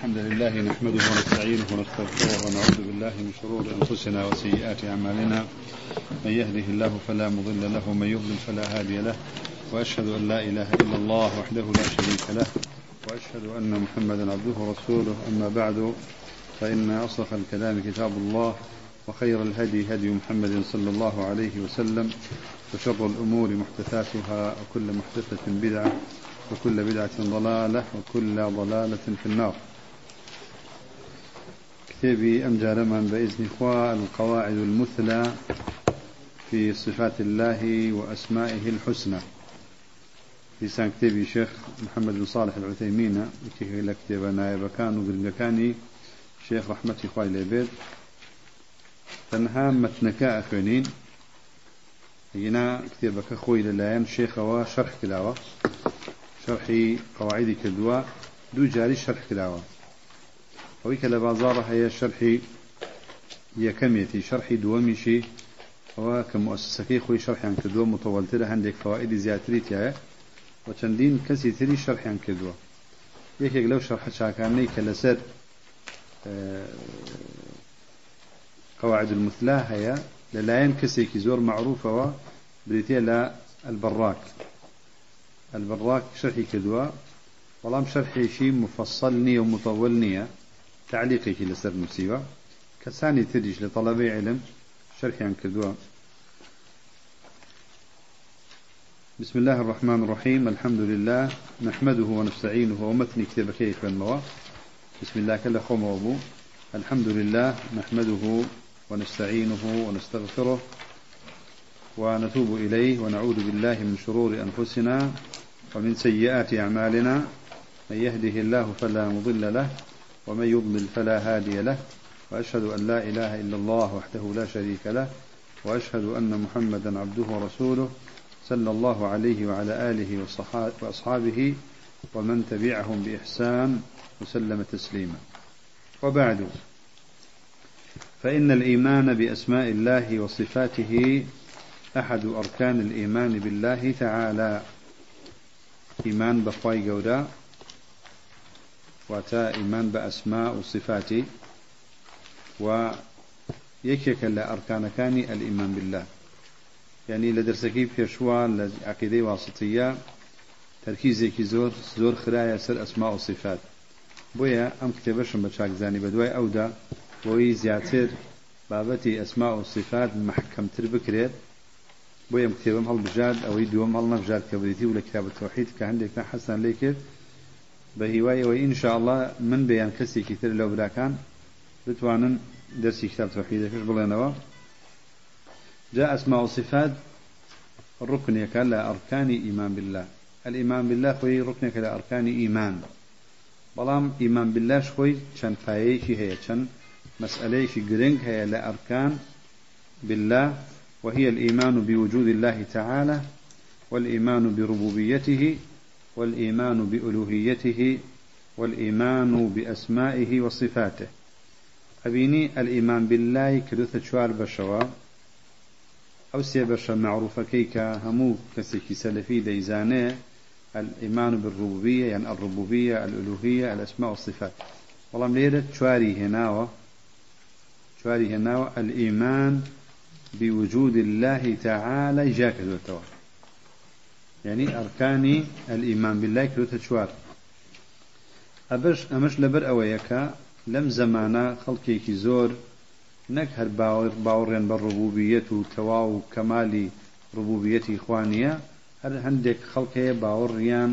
الحمد لله نحمده ونستعينه ونستغفره ونعوذ بالله من شرور أنفسنا وسيئات أعمالنا. من يهده الله فلا مضل له ومن يضلل فلا هادي له وأشهد أن لا إله إلا الله وحده لا شريك له وأشهد أن محمدا عبده ورسوله. أما بعد فإن أصدق الكلام كتاب الله وخير الهدي هدي محمد صلى الله عليه وسلم وشر الأمور محدثاتها وكل محدثة بدعة وكل بدعة ضلالة وكل ضلالة في النار. كتابي أمجار بإذن إخوة القواعد المثلى في صفات الله وأسمائه الحسنى. في سان كتابي شيخ محمد بن صالح العثيمين كتابي لكتاب نائب كان وقرنقاني شيخ رحمة إخوة العبيد تنها متنكاء أخوانين هنا كتابك أخوي للايان شيخ وشرح كلاوة. شرحي قواعد كدوا دو جاري شرح كلاوة. ويك لبازار هي شرحي يكميتي شرحي دوميشي هو كمؤسسة خوي شرحي عن كدوا مطول ترى عندك فوائد زياتري تيا وچندين كسي تري شرحي عن كدوا يكيك لو شرح شاكاني كلسر آه، قواعد المثلى هي للاين كسي كزور معروفة بريتيا لا البراك. البراك شرحي كدوا والله شرحي شي مفصلني ومطولني. تعليقي لسر مسيوة كساني تدج لطلبي علم شرحي عن كدوا بسم الله الرحمن الرحيم الحمد لله. نحمده ونستعينه ومثني كتاب كيف الموا. بسم الله كلا خوم وابو الحمد لله. نحمده ونستعينه ونستغفره ونتوب إليه ونعوذ بالله من شرور أنفسنا ومن سيئات أعمالنا. من يهده الله فلا مضل له ومن يضلل فلا هادي له وأشهد أن لا إله إلا الله وحده لا شريك له وأشهد أن محمدا عبده ورسوله صلى الله عليه وعلى آله وأصحابه ومن تبعهم بإحسان وسلم تسليما. وبعد فإن الإيمان بأسماء الله وصفاته أحد أركان الإيمان بالله تعالى. إيمان بخواي جودا واتا إيمان بأسماء وصفاته ويكيك لأركان كان الإيمان بالله. يعني لدرسكي في شوى لعقيدة واسطية. تركيزي زور زور خرايا سر أسماء وصفات. بويا أم كتبشم بشاك زاني بدواي أودا. بوي زياتر بابتي أسماء وصفات محكم تربكريت. بۆ ئەم کتێبم هەڵبژاد ئەوەی دووەم هەڵ نەبژاد کە بریتی و لە کتاب تۆحید کە بە هیوای ئەوەی ئینشاءله من بەیان کەسێکی تر لەو براکان بتوانن دەرسی کتاب تۆحیدەکەش بڵێنەوە جاء أسماء وصفات ركنك لأركان إيمان بالله. الإيمان بالله خوي ركنك لأركان إيمان. بلام إيمان بالله خوي چەند پایەیەکی هەیە چەند مەسئلەیەکی گرنگ هەیە لە ئەرکان بالله. وهي الإيمان بوجود الله تعالى والإيمان بربوبيته والإيمان بألوهيته والإيمان بأسمائه وصفاته. أبيني الإيمان بالله كدوث شوار بشوا أو سي بشا معروفة كيكا همو كسيكي سلفي ديزانه الإيمان بالربوبية يعني الربوبية الألوهية الأسماء والصفات. والله مليرة شواري هناوة شواري هناوة الإيمان بوجود الله تعالى جاك دوتوا يعني أركاني الإيمان بالله كروتها شوار أبش أمش لبر أويكا لم زمانا خلقيكي زور نەک هەر باوەڕێن بە ڕبوبیەت و تەوا و کەمالی ڕبوبیەتی خوانیە هەر هەندێک خەڵکەیە باوەڕیان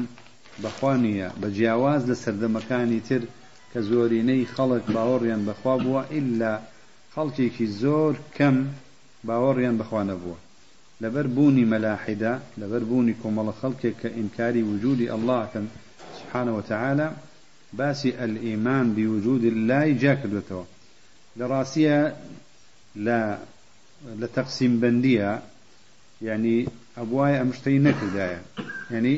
بەخوانیە. بە جیاواز لە سەردەمەکانی تر کە زۆرینەی خەڵک باوەڕیان بەخوا بووە ئللا خەڵکێکی زۆر کەم باوەڕیان بەخواانە بووە. بوونی مەلاحدا لەبەر بوونی کۆمەڵە خەڵکێک کە ئینکاری وجودی الله سبحانه وتعالى. باسي الإيمان بوجود الله جا کردوێتەوە لە ڕاستیە لە لە تەقسیم بەندیە یعنی ئەبوای ئەمشتەی نەکردایە یعنی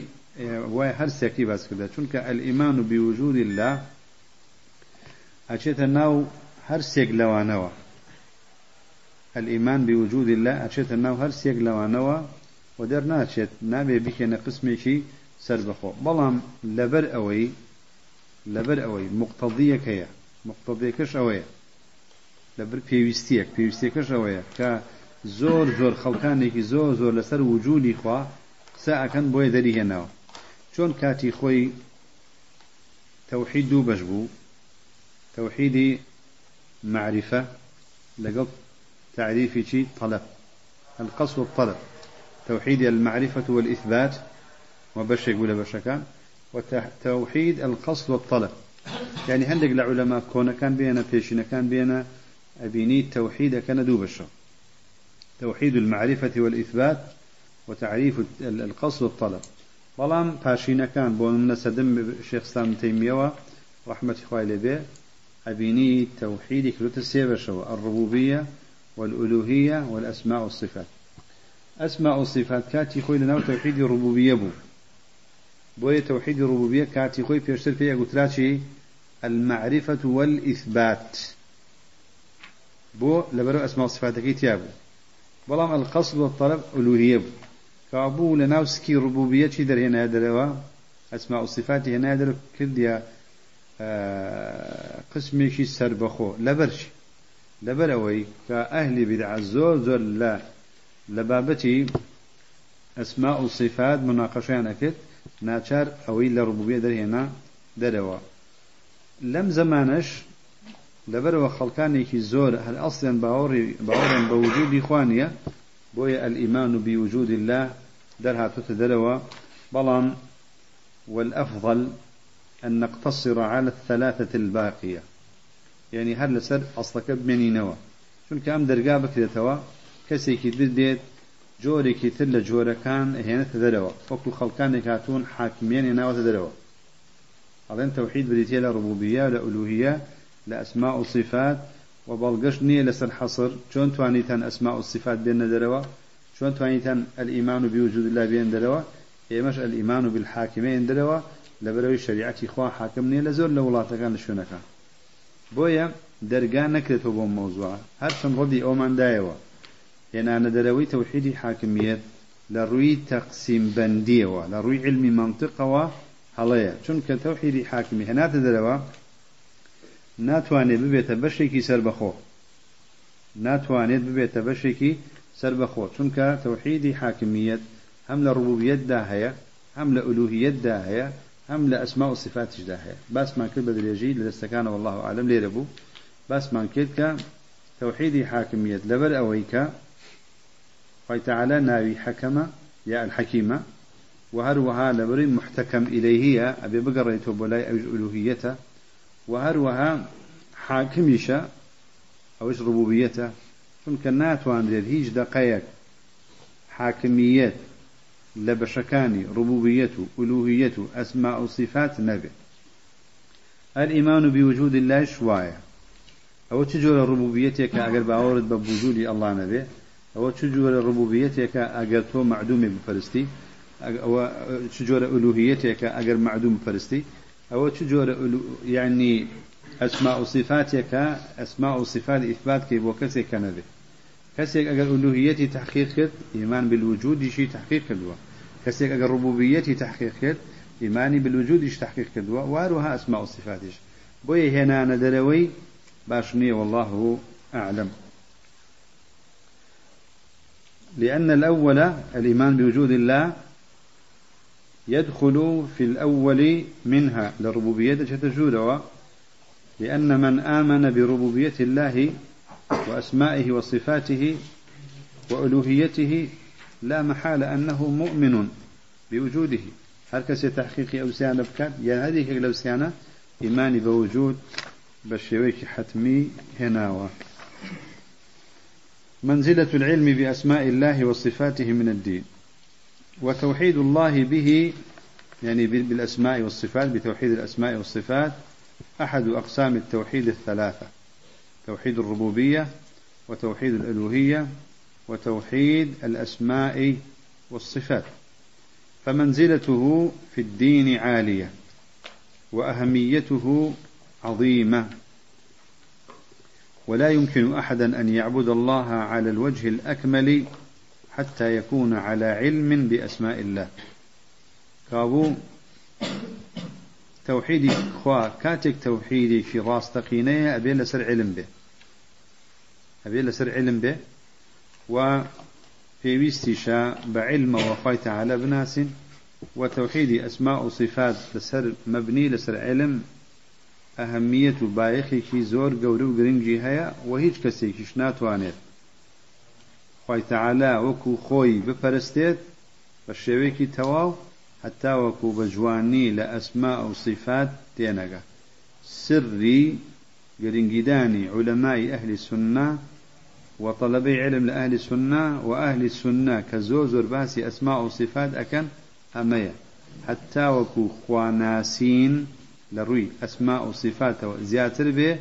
وای هەر سێکی باس کردە چونکە الإيمان بوجود الله ئەچێتە ناو هەر سێک الئیمان بوجود الله ئەچێتە ناو هەرسێک لەوانەوە و دەرناچێت نابێ بکەنە قسمێکی سەر بخۆ بەڵام لەبەر ئەوەی لەبەر ئەوەی مقتەضیەک هەیە مقتەضیەکەش ئەوەیە لەبەر پێویستیەک پێویستەکەش ئەوەیە کە زۆر زۆر خەڵکانێکی زۆر زۆر لەسەر وجودی خوا قسە ئەکەن بۆیە دەریهێناوە چۆن کاتی خۆی تەوحید دوو بەش بوو تەوحیدی معرفە لەگەڵ تعريف شيء طلب. القصد والطلب توحيد المعرفة والإثبات. وبش يقول بشكان وتوحيد القصد والطلب. يعني هندق العلماء كون كان بينا بيشنا كان بينا. أبيني التوحيد كان دوبشا توحيد المعرفة والإثبات. وتعريف القصد والطلب. بلام باشينا كان. بون من سدم شيخ سلام تيمية رحمة إخوائي به أبيني توحيد كلوت السيبشو الربوبية. والألوهية والأسماء والصفات. أسماء والصفات كاتي خوي لنا توحيد الربوبية بو. بوي توحيد الربوبية كاتي خوي بيشتر فيها قلت المعرفة والإثبات. بو لبرو أسماء والصفات تيابو بلام القصد والطلب ألوهية بو. كابو لناوسكي ربوبية شي در هنا دروا أسماء الصفات هنا در كرديا آه قسمي سەر بەخۆ لەبەرشی لەبەر ئەوەی کە ئەهلی بدع. زۆر زۆر لە لە بابەتی ئەسما و صفات مناقەشیان ئەکرد ناچار ئەوەی لە ڕبوبیە دەرهێنا دەرەوە لەم زمانش لەبەرەوە خەڵکانێکی زۆر هەر ئەسڵیان باوەڕی باوەڕیان بە وجودی خوانیە بۆیە ئەلئیمان و بوجود الله دەرهاتوتە دەرەوە بەڵام والأفضل أن نقتصر على الثلاثة الباقية. يعني هل لسر أصلك بمني نوا شون كام درقا بكريتوا كسيكي درديت جورێکی تر لە جۆرەکان هێنێتە دەرەوە. وەکو خەڵکانێک هاتوون حاکمیان هێناوەتە دەرەوە. ئەڵێن تەوحید بریتە لە ڕبوبیە لە ئولوهیە لە ئەسما و صفات و بەڵگەشت نییە لەسەر حەسر چۆن توانیتان ئەسما و صفات بێنە دەرەوە؟ چۆن توانیتان ئەلئیمان و بوجود الله بێن دەرەوە؟ ئێمەش ئەلئیمان و بالحاکمەیەن دەرەوە. لەبەرەوەی شریعەتی خوا حاکم نییە لە زۆر لە وڵاتەکان لە شوێنەکان. بۆیە دەرگا نەکرێتەوە بۆ مۆزوع هەر چەند ڕۆدی ئەوماندایەوە هێنانە دەرەوەی تەوحیدی حاکمیت لە ڕووی تەقسیم بەندیەوە لە ڕووی علمی منطقەوە هەڵەیە. چونکە تەوحیدی حاکمی هێناتە دەرەوە ناتوانێت ببێتە بەشێکی سربەخۆ. ناتوانێت ببێتە بەشێکی سربەخۆ. چونکە تەوحیدی حاکمیت هەم لە ڕبوبیەتدا هەیە هەم لە ئولوهیەتدا هەیە هەم لە ئەسما و صفاتیشدا هەیە باسمان کرد بە درێژی لە دەستەکانە والله لێرە بوو باسمان کرد کە تەوحیدی حاکمیت لەبەر ئەوەی کە خی تعالى ناوي حكمة يا الحكيمة. وهروها لبري محتكم إليه أبي بقريته بلاي أوج ألوهيته وهروها حاكميشة أوش ربوبيته چونکە ناتوانرێت هیچ دقەیەک حاکمیت لە بەشەکانی ڕبوبیەت و ئولوهیەت و ئەسما و صفات نەبێت. الإيمان بوجود الله شوایە ئەوە چ جۆرە ڕبوبیەتێکە ئەگەر باوەڕت بە بوجودی ئەڵڵا نەبێ؟ ئەوە چ جۆرە ڕبوبیەتێکە ئەگەر تۆ معدومی بپەرستی؟ ئەوە چ جۆرە ئولوهیەتێکە ئەگەر معدوم بپەرستی؟ ئەوە چ جۆرە یعنی ئەسما و صفاتێکە ئەسما و صفات ئیثباتکەی بۆ کەسێک کە نەبێت کەسێک ئەگەر ئولوهیەتی تحقیق کرد ئیمان بالوجودیشی تحقیق کردووە. کەسێک ئەگەر ڕبوبیەتی تحقیق کرد ئیمانی بالوجودیش تحقیق کردووە وأروها ئەسما و صفاتیش بۆیە هێنانە دەرەوەی باش نییە والله أعلم. لأن الأول الإيمان بوجود الله يدخل في الأول منها لربوبية تجود لأن من آمن بربوبية الله وأسمائه وصفاته وألوهيته لا محال أنه مؤمن بوجوده. هل كسي تحقيق أوسيانة بكات يا هذه الأوسيانة إيماني بوجود بشيويك حتمي هناوة. منزلة العلم بأسماء الله وصفاته من الدين. وتوحيد الله به يعني بالأسماء والصفات بتوحيد الأسماء والصفات أحد أقسام التوحيد الثلاثة. توحيد الربوبية وتوحيد الألوهية وتوحيد الأسماء والصفات فمنزلته في الدين عالية وأهميته عظيمة. ولا يمكن أحدا أن يعبد الله على الوجه الأكمل حتى يكون على علم بأسماء الله. كابو توحيدي خوا كاتك توحيدي في راستقينية أبي لسر علم به. أبي لسر علم به؟ و پێویستیشە بە علمەوە خی تەعاە بناسین و تەوحیدی ئەسما و صفات لەسەر مەبنی لەسەر علم ئەهەمیەت و بایەخێکی زۆر گەورە و گرنگی هەیە و هیچ کەسێکیش ناتوانێت. خی تەعاە وەکو خۆی بپەرستێت بە شێوەیەکی تەواو هەتا وەکو بە جوانی لە ئەسما ئەو صفات تێنەگە. سری گرنگیدانی عولەمای ئەهلی سنە وطلبي علم لأهل السنة وأهل السنة كزوزر باسي أسماء وصفات أكن أمية. حتى وكو خواناسين لروي أسماء وصفات زياتر به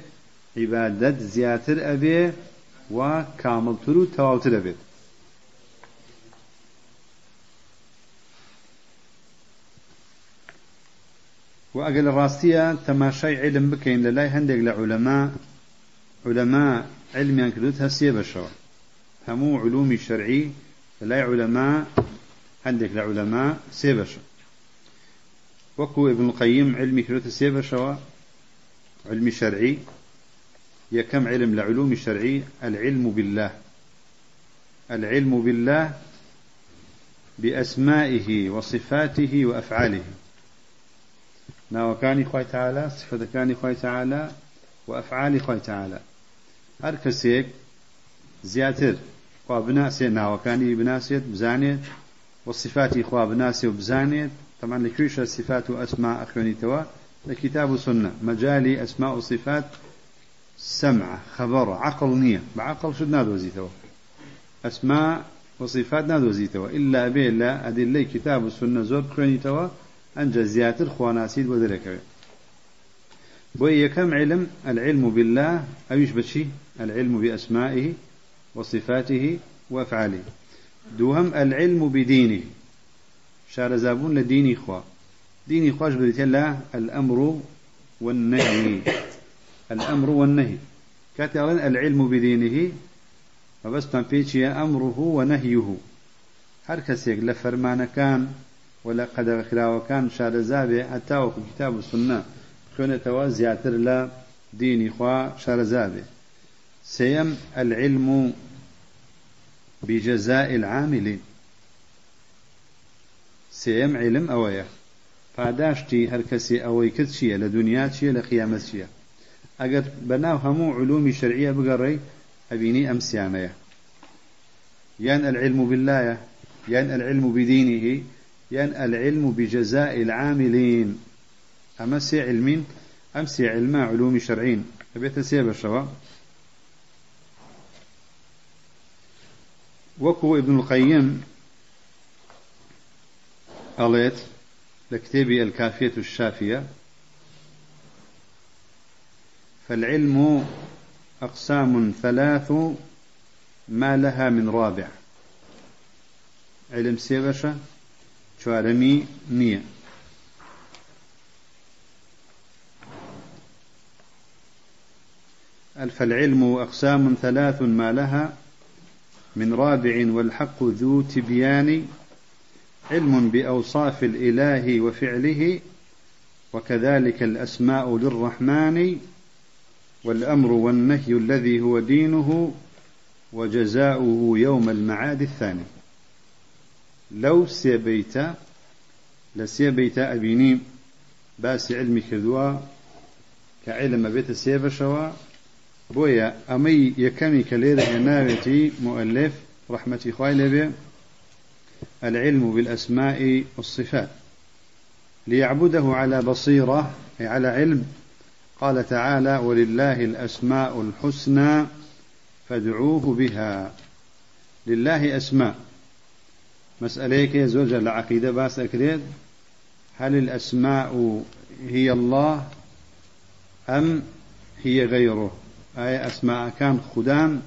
عبادة زياتر أبي وكامل ترو تواوتر أبي. وأقل الراستية تماشي علم بكين للاي هندق لعلماء علماء علميان كردوتها سيبشوا همو علومي الشرعي للاي علماء عندك لعلماء سيبشوا وكو ابن القيم علمي كردوتها سيبشوا علمي شرعي. يا كم علم لعلوم الشرعي العلم بالله. العلم بالله بأسمائه وصفاته وأفعاله. ناوكاني خوي تعالى صفتكاني خوي تعالى وأفعال خوي تعالى. هەر کەسێک زیاتر خوا بناسێ ناوەکانی بناسێت بزانێت وصفاتی خوا بناسێ و بزانێت طبعا لكويش الصفات وأسماء أخوانيتوا لكتاب سنة مجالي أسماء وصفات سمع خبر عقل نية بعقل شد نادو زيتوا أسماء وصفات نادو زيتوا إلا به لا أدلي كتاب السنة زور كرونيتوا أنجا زياتر خواناسيد ودركوه بوي كم علم؟ العلم بالله أيش بشي العلم بأسمائه وصفاته وأفعاله. دوهم العلم بدينه. شار زابون لديني خوا. ديني خواش بديت الله الأمر والنهي. الأمر والنهي. كاتلين العلم بدينه. فبس ما بيتشي أمره ونهيه. هر كسيك لفرمان كان ولا قدر خلاوة كان شار زابي حتى كتاب السنة خوێنێتەوە زیاتر لە دینی خوا شارەزابێ سيم العلم بجزاء العاملين سيم علم أويا. پاداشتی هەر کەسێ ئەوەی کرد چییە؟ لە دنیا چییە؟ لە قیامەت چییە؟ ئەگەر بەناو هەموو علومی شرعیە بگەڕێ ئەبینی ئەم سیانەیە. يان العلم بالله يان العلم بدينه يان العلم بجزاء العاملين أما سي علمين أم سي علما علوم شرعين. أبيت سيب الشواء وكو ابن القيم قالت لكتابي الكافية الشافية فالعلم أقسام ثلاث ما لها من رابع. علم سيبشة شوارمي نية فالعلم أقسام ثلاث ما لها من رابع والحق ذو تبيان علم بأوصاف الإله وفعله وكذلك الأسماء للرحمن والأمر والنهي الذي هو دينه وجزاؤه يوم المعاد الثاني. لو سيبيت لسيبيت أبيني باس علمي كذوا كعلم بيت سيب شوا بويا أمي يكمي كليرة هناوتي مؤلف رحمة خوي لبي العلم بالأسماء والصفات. ليعبده على بصيرة أي على علم. قال تعالى ولله الأسماء الحسنى فادعوه بها. لله أسماء. مسألة يا زوجة العقيدة باس أكريد. هل الأسماء هي الله أم هي غيره؟ أي أسماء. كان خدام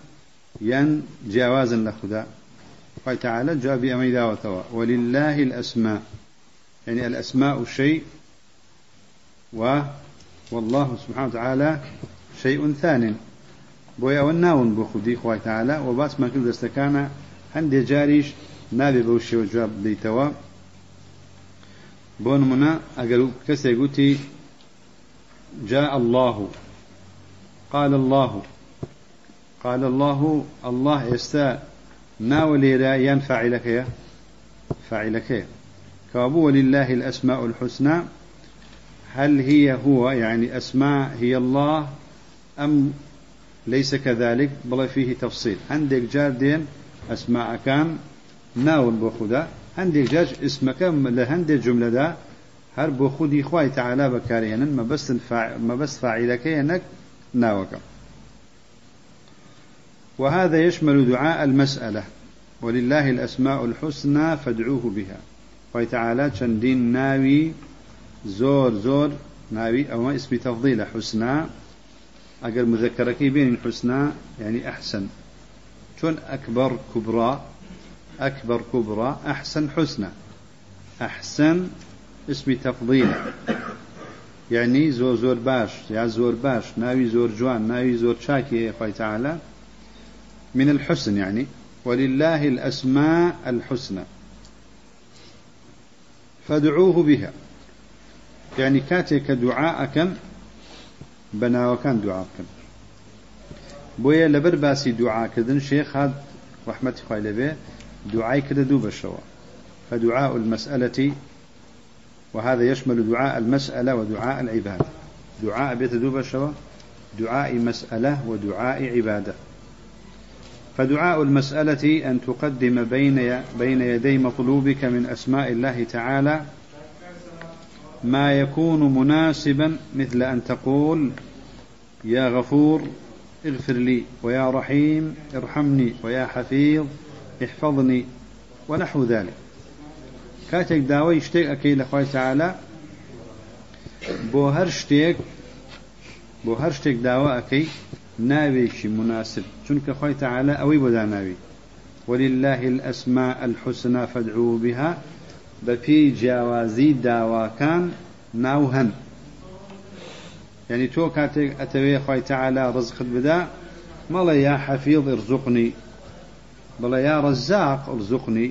ين جوازا لخدا. قال تعالى جاء بأميدا وتوا. ولله الأسماء. يعني الأسماء شيء و والله سبحانه وتعالى شيء ثان بويا والناون بخدي خوي تعالى. وباس ما كل دستكانا هندي جاريش نابي بوشي وجواب ديتوا بون منا أقل كسي قلتي جاء الله. قال الله. قال الله الله يستا ناولي ينفع لك يا فاعلك كابو ولله الأسماء الحسنى هل هي هو يعني أسماء هي الله أم ليس كذلك؟ بل فيه تفصيل. عندك جار دين أسماء كان ناول بخدا عندك جار اسمك لهندك جملة دا هر بخودي خواي تعالى بكارينا ما بس ما بس فاعلك انك ناوك وهذا يشمل دعاء المسألة ولله الأسماء الحسنى فادعوه بها. وتعالى شندين ناوي زور زور ناوي أو اسم تفضيل حسنى. أقل مذكرك بين حسنى يعني أحسن. شون أكبر كبرى. أكبر كبرى أحسن حسنى. أحسن اسم تفضيل. يعني زور زور باش يا زور باش ناوي زور جوان ناوي زور شاكي يا تعالى من الحسن يعني ولله الأسماء الحسنى فادعوه بها. يعني كاتك دعاءك بنا وكان دعاءك بويا لبر باسي دعاء كدن شيخ هاد رحمة خايلة به دعاء كده دوب الشوا فدعاء المسألة وهذا يشمل دعاء المسألة ودعاء العبادة. دعاء بيت دوب الشوا دعاء مسألة ودعاء عبادة. فدعاء المسألة أن تقدم بين بين يدي مطلوبك من أسماء الله تعالى ما يكون مناسبا مثل أن تقول يا غفور اغفر لي ويا رحيم ارحمني ويا حفيظ احفظني ونحو ذلك. کاتێک داوای شتێک ئەەکەی لەخوای تعاالە بۆ هەر شتێک بۆ هەر شتێک داوا ئەەکەی ناوێکی مناسب چونکە خۆی تعاالە ئەوەی بۆدا ناوی ولله الأسماء الحسنى فادعوا بها بەپی جیاوازی داواکان ناو هەن. یعنی تۆ کاتێک ئەتەوێ خی تعالا ڕزخت بدا مەڵە یا حەفیڵ ارزوقنی بڵە یا ڕزاق ارزوقنی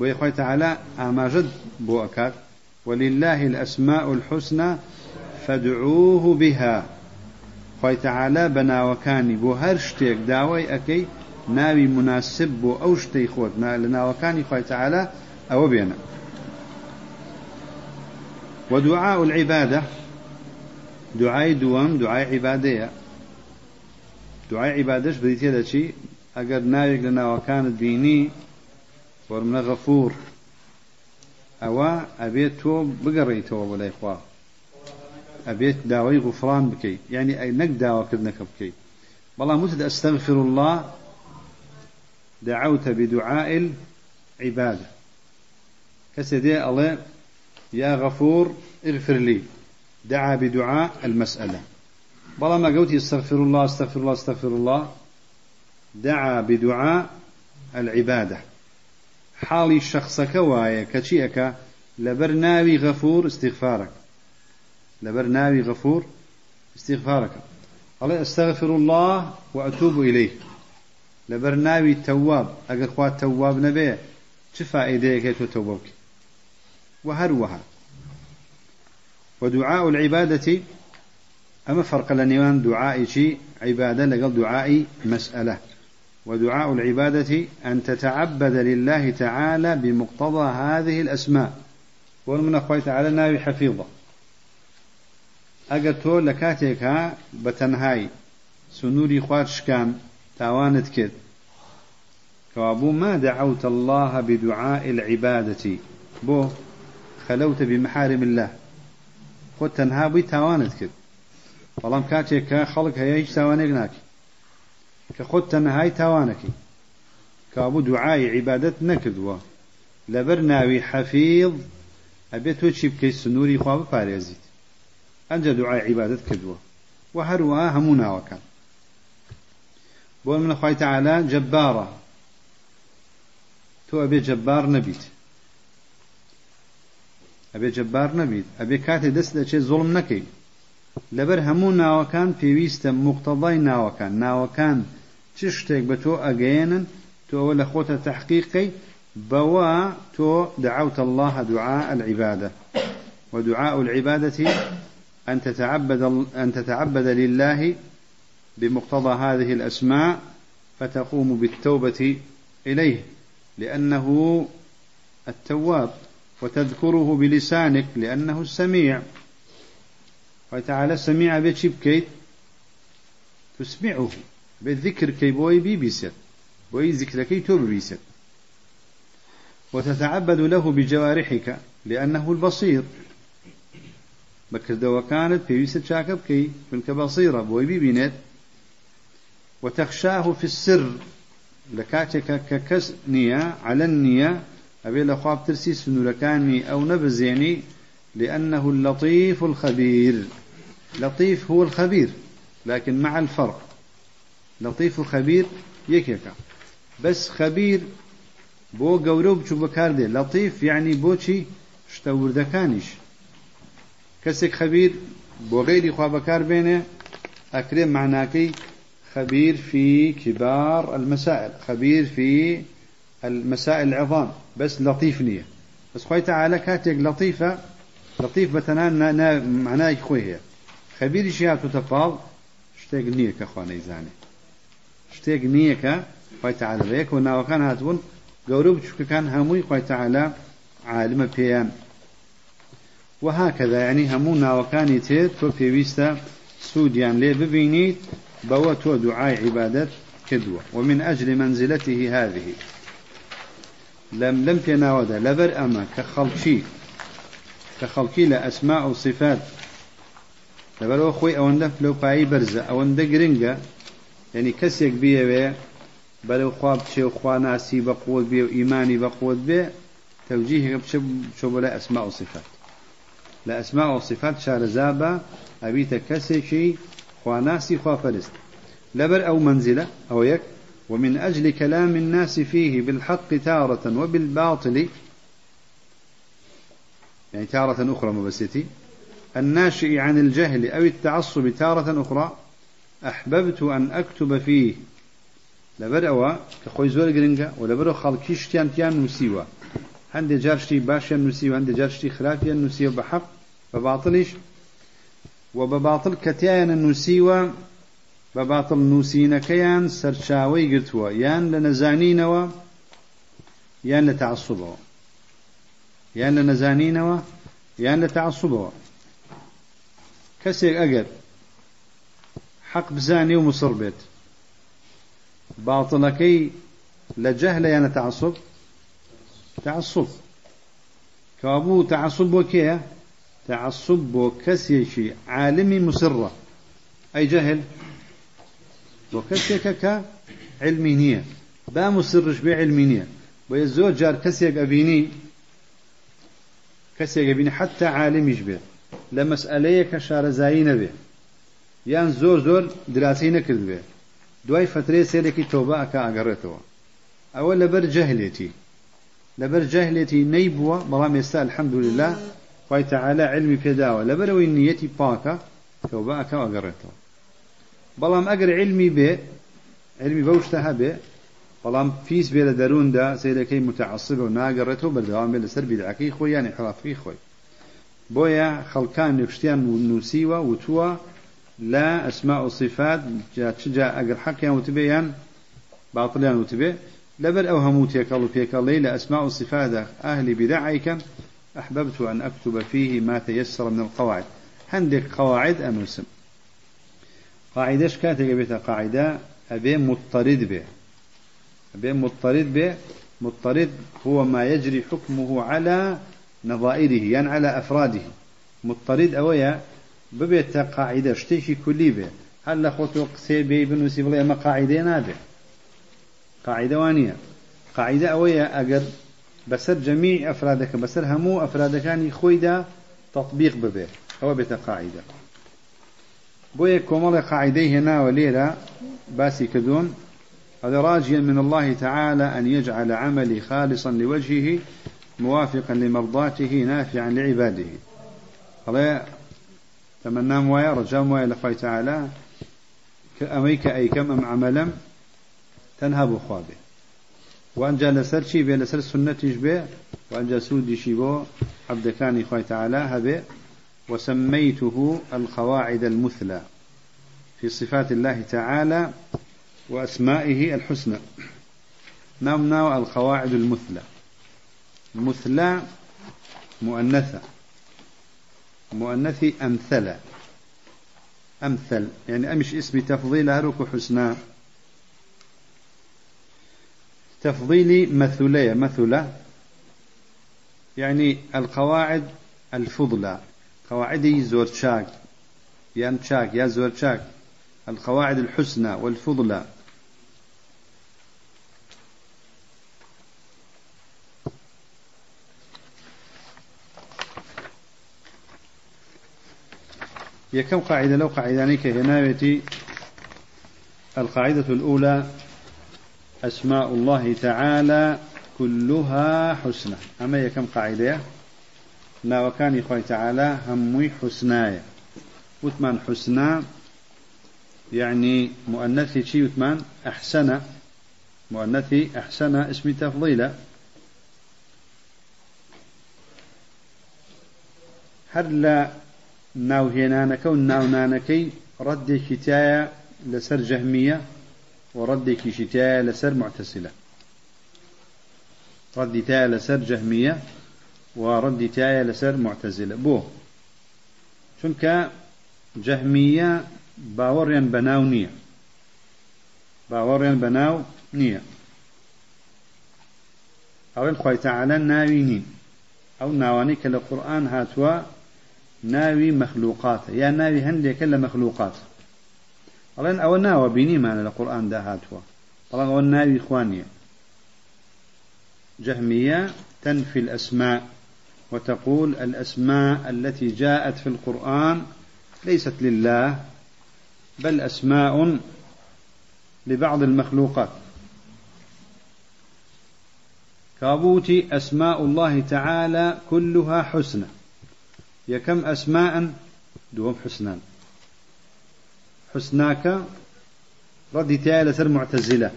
بو خوي تعالى أماجد بو أكاد ولله الأسماء الحسنى فادعوه بها. خوي تعالى بناوكاني بو هر شتيك داوي أكي ناوي مناسب بو أو شتي خود. لناوكاني خوي تعالى أو بينا. ودعاء العبادة. دعاء دوام دعاء عبادية دعاء عبادش بديتي أجر ناويك لنا وكان ديني ورمنا غفور. أو أبيت تو بقري تو ولا إخوة؟ أبيت داوي غفران بكي. يعني أي نك داوى كذنك بكي والله متد أستغفر الله دعوت بدعاء العبادة. كسيدي الله يا غفور اغفر لي. دعا بدعاء المسألة. بلا ما قلت استغفر الله أستغفر الله أستغفر الله. دعا بدعاء العبادة. حالي الشخص كوايا كشيئك لبرناوي غفور استغفارك لبرناوي غفور استغفارك الله استغفر الله وأتوب إليه. لبرناوي تواب أقل خوات تواب نبيه شفا إيديك توبوك وهروها ودعاء العبادة أما فرق لنيوان دعاء شيء عبادة لقل دعاء مسألة ودعاء العبادة أن تتعبد لله تعالى بمقتضى هذه الأسماء. ومن أخوي تعالى ناوي حفيظة. أقرتو لكاتيك بتنهاي. سنوري خوات شكان تاوانت كد كوابو ما دعوت الله بدعاء العبادة. بو خلوت بمحارم الله. خۆت تەنها بووی تاوانت کرد بەڵام کاتێک کە خەڵک هەیە ناکە کە خۆت تەنەهای تاوانەکەی. کابوو دوعای عیبادەت نەکردووە. لەبەر ناوی حەفیظ ئەبێت تۆ چی بکەیت سنووری خوا بپارێزیت. ئەنجە دوعای عیبادەت کردووە. و هەروەها هەموو ناوەکان. بۆ من خی تعالا جەبارە تۆ ئەبێ جەبار نەبیت. ئەبێ جەبار نەبیت. ئەبێ کاتێ دەست دەچێت زۆڵم نەکەی. لەبەر هەموو ناوەکان پێویستە مقتەڵای ناوەکان. ناوەکان چ شتێک بە تۆ ئەگەێنن تۆ ئەوە لە خۆتە تحقیقی تو دعوت الله دعاء العبادة. ودعاء العبادة أن تتعبد أن تتعبد لله بمقتضى هذه الأسماء فتقوم بالتوبة إليه لأنه التواب وتذكره بلسانك لأنه السميع. وتعالى سميع بيتشي بكيت؟ تسمعه. بالذكر كي بوي بي بيسر بوي ذكركي توب بيسر وتتعبد له بجوارحك لأنه البصير. بكردەوە كانت پێویستە چاکە بکەی چونکە بەسیڕە بۆی ببینێت وتەخشاه في السر لە کاتێکە کە کەس نییە علەن نییە ئەبێ لە خواب ترسی سنوورەکانی ئەو نەبزێنی لأنه اللطيف الخبير لطيف هو الخبير لكن مع الفرق. لطيف وخبير يكيكا بس خبير بو قورو بچو بكار لطيف يعني بوشي شتوردكانش كسك خبير بغير خوابكار بينه أكرم معناكي خبير في كبار المسائل. خبير في المسائل العظام بس لطيف نية بس خوي تعالى كاتك لطيفة لطيف بتنان معناه خويه خبير شيء تتفاض شتيق نية كخوانا يزاني شتێک نییەکە خۆتەعاالەیەک و ناوەکان هاتبوون گەورە بچووکەکان هەمووی خۆتەعاالە عالمە پێیان. وهاکەدا ینی هەموو ناوەکانی تێ تۆ پێویستە سوودیان لێ ببینیت بەوە تۆ دوعای عیبادت کردووە. ومن ئەجلی منزلەتی هاویی لەم لەم پێناوەدا لەبەر ئەمە کە خەڵکی کە خەڵکی لە ئەسما و صفات لەبەرەوە خۆی ئەوەندە فلۆپایی بەرزە ئەوەندە گرنگە يعني كسيك بيه بلو خواب شيء خوا ناسي بقوة بيه وإيماني بقوة بيه توجيهك بشو بلا أسماء وصفات لأسماء وصفات شارزابا أبيت كسيشي خواناسي خوافرست لبر أو منزلة أو يك ومن أجل كلام الناس فيه بالحق تارة وبالباطل يعني تارة أخرى مبستي الناشئ عن الجهل أو التعصب تارة أخرى. أحببت أن أكتب فيه. لبر أوا كخوي زور جرينجا ولبر خالكيش تيان تيان نسيوا هەندێ جار شتی باشیان نووسی و هەندێ جار شتی خراپیان نووسیوە بە حەق بە باتڵیش و بە باتڵ کەتیایانە نووسیوە بە باتڵ نووسینەکەیان سەرچاوەی گرتووە. یان لە نەزانینەوە یان لە تعسوبەوە یان لە نەزانینەوە یان لە تعسوبەوە کەسێک ئەگەر حەق بزانێ و مصر بێت باڵەکەی لە جەهلە یانە تعسب تعصب. كابو تعصب بوكيه تعصب بو كسيشي عالمي مسرة. أي جهل؟ وكسيك كعلمينية با مسرش بعلمينية ويزوج جار كسيك أبيني كسيك أبيني حتى عالم يشبه لمسألة كشارزاين به یان زۆر زۆر دراسی نەکردوێ دوای فترێ سێرێکی تۆبە ئەکە ئاگەڕێتەوە. ئەوە لەبەر جەهلێتی. لەبەر جەهلێتی نەی بووە بەڵام ئێستا الحەمدوللا خی تەعالا علمی پێداوە. لەبەرەوەی نیەتی پاکە تۆبە ئەکە ئاگەڕێتەوە. بەڵام ئەگەر علمی بێ علمی بەو شتە هەبێ بەڵام پیس بێ لە دەرووندا سیرەکەی متعسب و ناگەڕێتەوە بەردەوام بێ لەسەر بیدعەکەی خۆی یانی حڵافی خۆی. بۆیە خەڵکان نوشتیان نووسیوە وتووە لا أسماء وصفات جاء أقر حقيا وتبيان باطليان وتبي لبر أو هموتيك الله فيك الله لأسماء الصفات أهل بدعيك أحببت أن أكتب فيه ما تيسر من القواعد. عندك قواعد أنوسم قاعدة كانت بيتها قاعدة أبي مضطرد به أبي مضطرد به مضطرد هو ما يجري حكمه على نظائره يعني على أفراده. مضطرد أويا ببيت قاعدة شتيشي كلي به هل لخوتو قسي بي بنوسي بلي أما قاعدة نابه قاعدة وانية قاعدة أوية أجر بسر جميع أفرادك بسر همو أفرادك خويدا تطبيق ببه هو بيت قاعدة بوية كمال قاعدة هنا وليلة باسي كدون هذا راجيا من الله تعالى أن يجعل عملي خالصا لوجهه موافقا لمرضاته نافعا لعباده. تمنى مويا رجاء مويا لخوي تعالى. كأميك أي كم أم عملا تنهب خوابه. وأنجا لسر شي بي لسر سنتيش بي؟ وأنجا سودي شي بو عبد كان خوي تعالى هبه وسميته القواعد المثلى في صفات الله تعالى وأسمائه الحسنى. نعم ناو القواعد المثلى. مثلى مؤنثة. مؤنثي أمثلة أمثل يعني أمش اسم تفضيل هرك حسنى تفضيلي مثلية مثلة يعني القواعد الفضلى قواعدي زور شاك يا شاك يا زور شاك القواعد الحسنى والفضلى. هي كم قاعدة؟ لو قاعدانيك هنايتي القاعدة الأولى أسماء الله تعالى كلها حسنى. أما كم قاعدة؟ لا وكان يخوي تعالى همي حسنايا وثمان حسنى يعني مؤنثي شي وثمان؟ أحسن مؤنثي أحسن اسم تفضيلا. هل لا ناوهێنانەکە و ناونانەکەی ڕەدێکی تایە لەسەر جەهمیە و ڕەدێکیشی تایە لەسەر معتەسیلە. ڕەدی تایە لەسەر جەهمیە و ڕەدی تایە لەسەر معتەزیلە بۆ چونکە جەهمیە باوەڕیان بەناو نییە. باوەڕیان بەناو نییە. ئەوێن خۆی تەعالە ناوی نین. ئەو ناوانی کە لە قورآن هاتووە ناوي مخلوقات. يا ناوي هندێکە لە مەخلوقات ئەڵێن ئەوە ناوە بینیمانە لە قورآاندا هاتووە بەڵام ئەوە ناوي خوانیە جهمية تنفي الأسماء وتقول الأسماء التي جاءت في القرآن ليست لله بل أسماء لبعض المخلوقات. كابوتي أسماء الله تعالى كلها حسنى. يكم أسماء دوم حسنان. حسناك ردي تعالى سر معتزلة.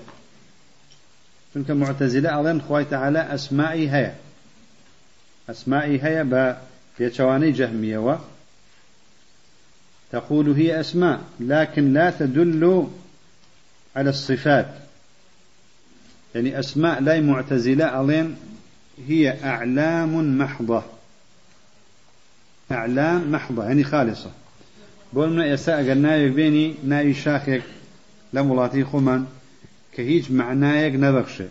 چونك معتزلة أظن خوي تعالى أسمائي هيا. أسمائي هيا با يتواني جهمية و تقول هي أسماء لكن لا تدل على الصفات. يعني أسماء لا معتزلة أظن هي أعلام محضة. ئەعلا مەحضە هەنی خالصە بۆ منە ئێستا ئەگەر ناوێک بێنی ناوی شاخێک لەم وڵاتی خۆمان کە هیچ معنایەک نەبەخشێ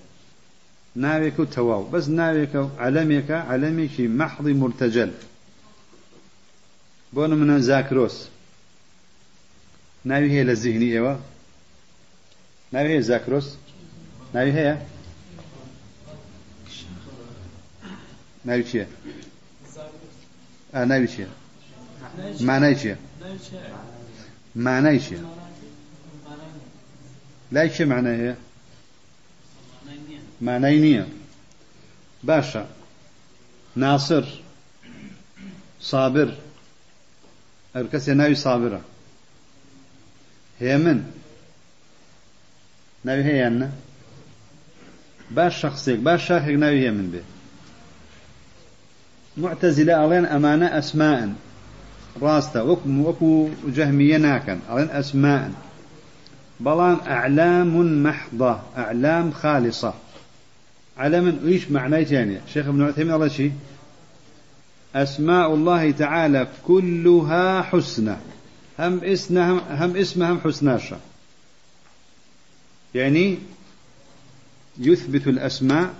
ناوێک و تەواو بەس ناوێکە و عەلەمێکە عەلەمێکی مەحضی مرتەجەل بۆ منە زاکرۆس ناوی هەیە لە زیهنی ئێوە ناوی هەیە زاکرۆس ناوی هەیە ناوی چییە؟ مانای چییە مانای چییە لای چه معنای هەیە مانای نییە باشە ناصر. صابر. ئەر کەسێ ناوی سابرە هەیە من ناوی هەیەیان نە باش شخصێک باش شاخێک ناوی هەیە من بێ معتزلة ألين أمانة أسماء. راستا وكم وكو جهمية ناكن ألين أسماء. بلان أعلام محضة أعلام خالصة. علم إيش معنى ثانية شيخ ابن عثيمين الله شيء أسماء الله تعالى كلها حسنى هم اسمها هم اسمها حسناشة يعني يثبت الأسماء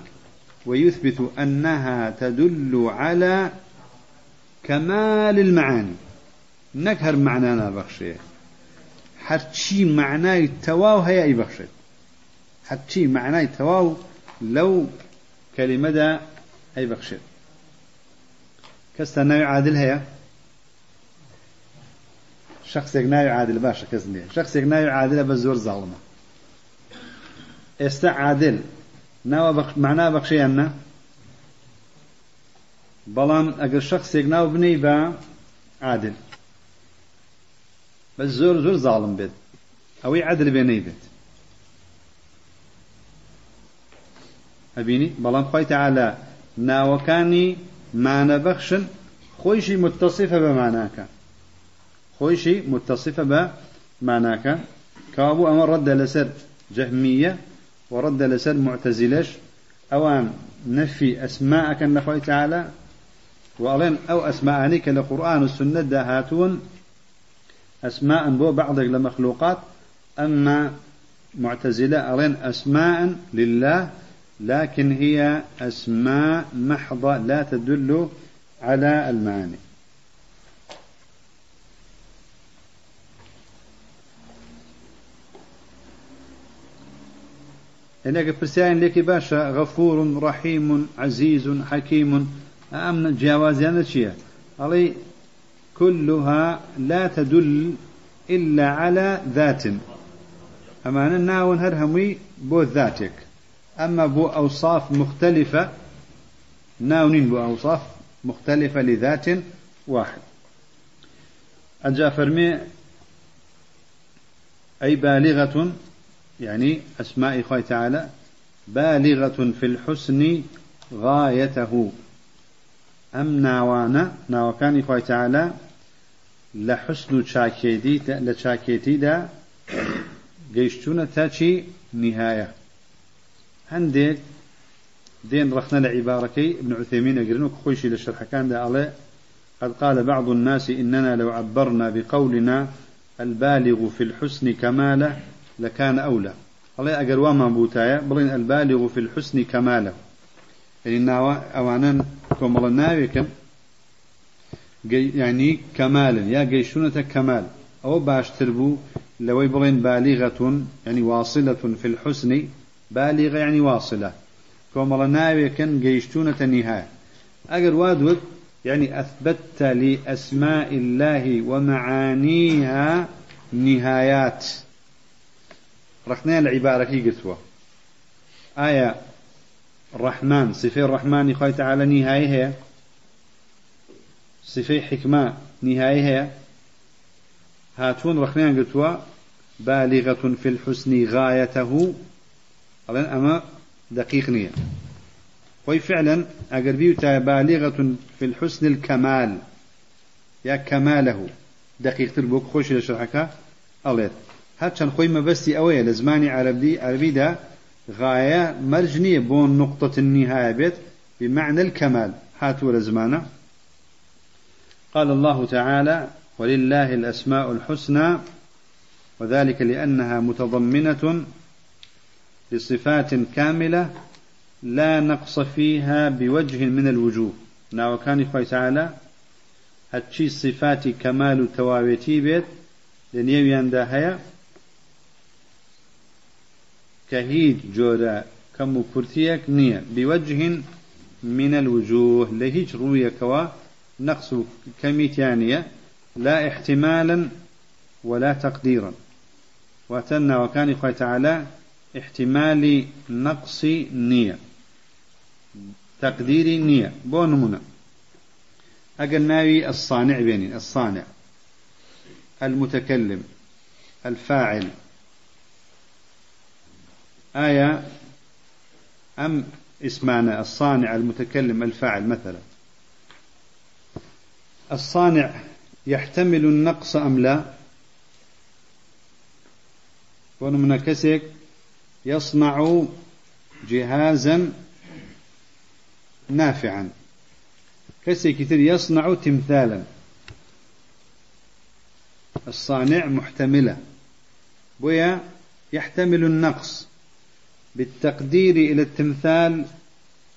ويثبت أنها تدل على كمال المعاني. نكهر معنانا بخشي. حتشي معناي تواو هيا أي بخشي. حتشي معناي تواو لو كلمة دا أي بخشي. كستا ناوي عادل هيا؟ شخص ناوي عادل باشا كزني شخص ناوي عادل بزور ظالمة استا عادل. ناوە معنا بەخشیان نە بەڵام ئەگەر شخصێک ناو بنەی بە عادل. بە زۆر زۆر زاڵم بێت. ئەوەی عادل بێنەی بێت. ئەبینی؟ بەڵام خی تەعاالە ناوەکانی مانەبەخشن خۆیشی متصفە بە ماناکە. خۆیشی متصفە بە ماناکە. کابوو ئەمە ڕەتدە لەسەر جەهمیە ورد لسر معتزلش أوان نفي أسماءك النخوي تعالى وألين أو أسماء كالقرآن والسنة دهاتون أسماء بو بعض المخلوقات أما معتزلة ألين أسماء لله لكن هي أسماء محضة لا تدل على المعاني. هناك فرسان لك باشا غفور رحيم عزيز حكيم. أمن جوازيان شيء علي كلها لا تدل إلا على ذات. أما أنا ناون هرهمي بو ذاتك. أما بو أوصاف مختلفة ناونين بو أوصاف مختلفة لذات واحد. أجا فرمي أي بالغة يعني أسماء الله تعالى بالغة في الحسن غايته. أم ناوانا ناوكان الله تعالى لحسن شاكيتي دا قيشتون تاتشي نهاية هنديك دين رخنا لعباركي ابن عثيمين أقرنو كخوشي للشرح كان دا عليه قد قال بعض الناس إننا لو عبرنا بقولنا البالغ في الحسن كماله لكان أولى. الله أجر وما بوتايا بلين البالغ في الحسن كماله. يعني ناوا أوانا كمال ناويكم يعني كمالا يا جيشونة كمال. أو باش تربو لو بلين بالغة يعني واصلة في الحسن بالغة يعني واصلة. كمال ناويكم جيشونة نهاية. أجر وادوك يعني أثبتت لأسماء الله ومعانيها نهايات. رخنا العبارة كي قلتوا آية الرحمن صفة الرحمن يخوي تعالى نهاية هي. صفة حكمة نهاية هي. هاتون رخنا قلتوا بالغة في الحسن غايته. أما دقيق نية. خوي فعلا أقر بيوتا بالغة في الحسن الكمال. يا كماله. دقيق تربوك خوش لشرحك الله هرچەند خۆی مەبەستی ئەوەیە لە زمانی عربی عربیدا غاية مرجنية بون نقطة النهاية بيت بمعنى الكمال. هاتوا لزمانه قال الله تعالى ولله الأسماء الحسنى وذلك لأنها متضمنة لصفات كاملة لا نقص فيها بوجه من الوجوه. ناو كان تعالى هاتشي صفات كمال توابيتي بيت لنيويان داهية كهيج جورا كم كرتيك نية. بوجه من الوجوه لهيج روية كوا نقص كميتانية لا احتمالا ولا تقديرا. واتنا وكان إخوة تعالى احتمال نقص نية. تقدير نية. بونمنا أقل ناوي الصانع بيني. الصانع. المتكلم. الفاعل. آية أم اسمعنا الصانع المتكلم الفاعل مثلا. الصانع يحتمل النقص أم لا؟ ونمنا كسك يصنع جهازا نافعا. كسي يصنع تمثالا. الصانع محتملة. بويا يحتمل النقص. بالتقدير إلى التمثال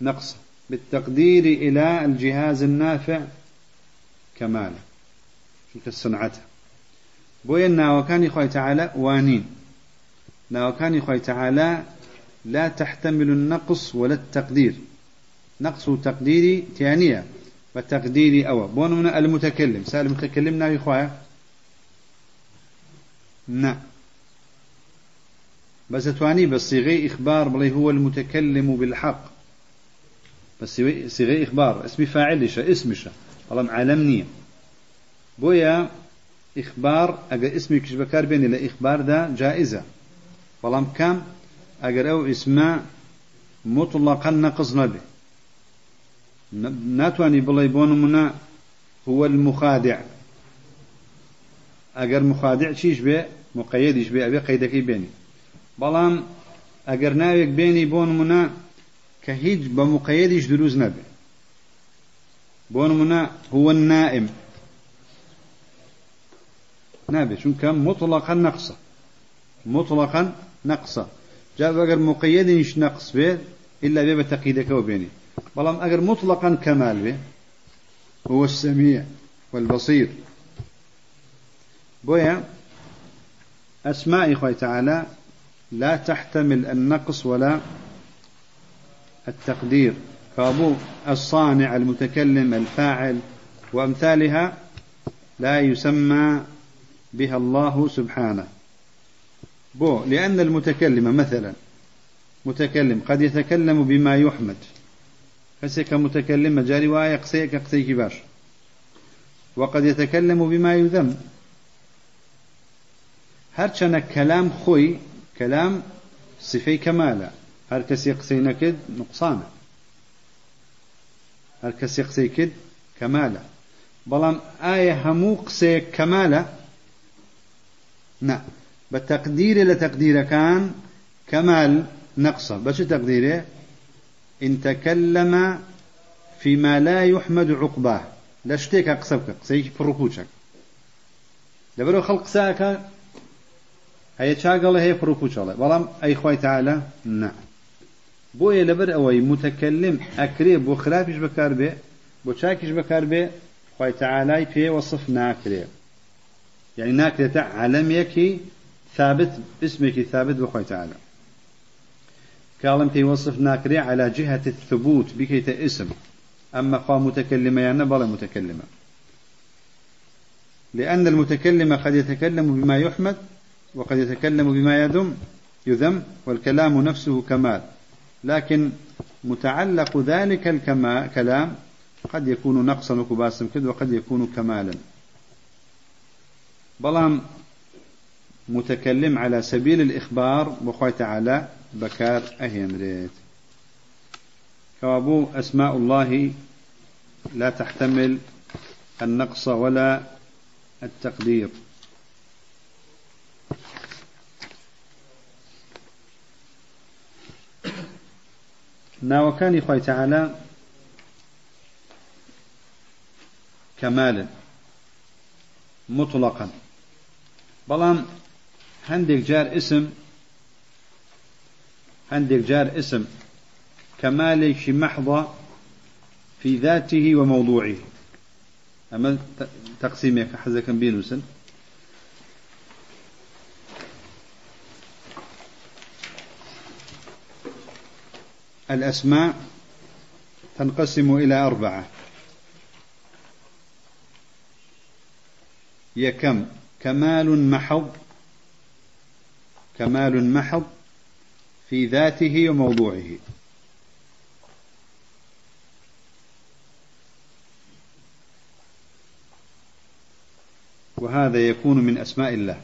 نقص بالتقدير إلى الجهاز النافع كمالا شلت صنعته بوين وكان يخوي تعالى وانين وكان يخوي تعالى لا تحتمل النقص ولا التقدير. نقص تقديري تانية وتقديري أو بون من المتكلم سأل المتكلم ناوي خوايا نعم بس تواني بس صيغي إخبار بلي هو المتكلم بالحق. بس صيغي إخبار اسم شا الله معلمني بويا إخبار أجا اسمي كش بكار بين الإخبار ده جائزة بلام كم أجر أو اسمه مطلقا نقص نبي ناتواني بلاي بون منا هو المخادع. أجر مخادع شيش به مقيدش به أبي قيدك بيني بلام أجر ناويك بيني بون منا كهيج بمقيدش دروز نبي بون منا هو النائم. شو كم مطلقا نقصا مطلقا نقصا جاب أجر مقيدش نقص به إلا بيه بتقيدك وبيني بلام أجر مطلقا كمال به هو السميع والبصير. بويا أسماء إخوة تعالى لا تحتمل النقص ولا التقدير. كابو الصانع المتكلم الفاعل وأمثالها لا يسمى بها الله سبحانه. بو لأن المتكلم مثلا متكلم قد يتكلم بما يحمد. فسك متكلم جاري وايا قسيك باش. وقد يتكلم بما يذم. هرچنە كلام خوي كلام صفي كمالا هر كسي قسەی نەکرد نقصانە هەر کەسی قسەی کرد کەمالە بەڵام ئایا هەموو قسەیەک کەمالە نا بە تەقدیرە لە تەقدیرەکان كمال نقصة بس تقديره إن تكلم فيما لا يحمد عقباه لشتيك قصبك قسيك بروكوشك لبرو خلق ساكا هەیە چاگەڵە هەیە پرۆپوچەڵێ بەڵام ئەی خی تاالە نه بۆیە لەبەر ئەوەی متەکلم ئەکرێ بۆ خراپیش بەکار بێ بۆ چاکیش بەکار بێ خی تەعالای پێ وەصف ناکرێ. يعني ناكرة علميكي ثابت اسمك ثابت بخوي تعالى كالم في وصف ناكري على جهة الثبوت بكيت اسم. أما خا متكلمة يعني بلا متكلمة لأن المتكلم قد يتكلم بما يحمد وقد يتكلم بما يذم يذم والكلام نفسه كمال. لكن متعلق ذلك الكلام قد يكون نقصا وكباسا كد وقد يكون كمالا. بلام متكلم على سبيل الإخبار بخوي تعالى بكار أهين ريت. كوابو أسماء الله لا تحتمل النقص ولا التقدير. ناوەکانی خی تەعالا كمالا مطلقا. بەڵام هەندێک جار اسم هەندێک جار اسم كمالێکی محضة في ذاته وموضوعه. أما تقسيمك حزكا بينوسن الأسماء تنقسم إلى أربعة. يكم كمال محض كمال محض في ذاته وموضوعه. وهذا يكون من أسماء الله.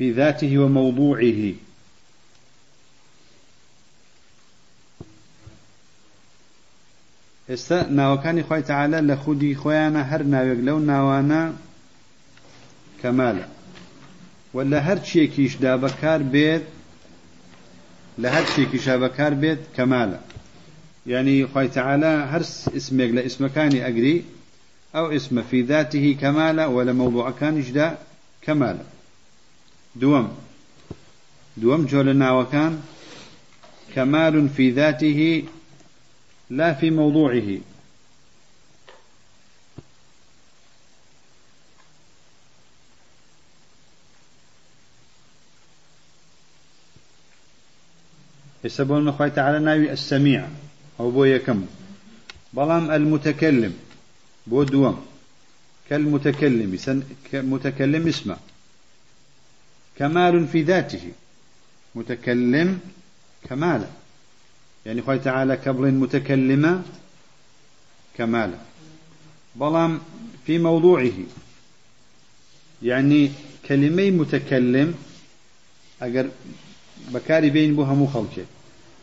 في ذاته وموضوعه. ئێستا ناوەکانی خی تعاالە لە خودی خۆیانە هەر ناوێک لەو ناوانە کەمالە و لە هەر چیەکیشدا بەکار بێت لە هەر شتێکیشا بەکار بێت کەمالە یعنی خی تعاالە هەر اسمێک لە ئسمەکانی ئەگری ئەو ئسمە فی ذاته کەمالە و لە مەوضوعەکانیشدا کەمالە دوم. دوم جول ناوكان كمال في ذاته لا في موضوعه. يسبون الله تعالى ناوي السميع أو بو يكم بلام المتكلم بو دوم كالمتكلم متكلم اسمه. كمال في ذاته. متكلم كمالا. يعني خوي تعالى كبر متكلمة كمالا. بلام في موضوعه. يعني كلمي متكلم أجر بكاري بين بوها مو خلقه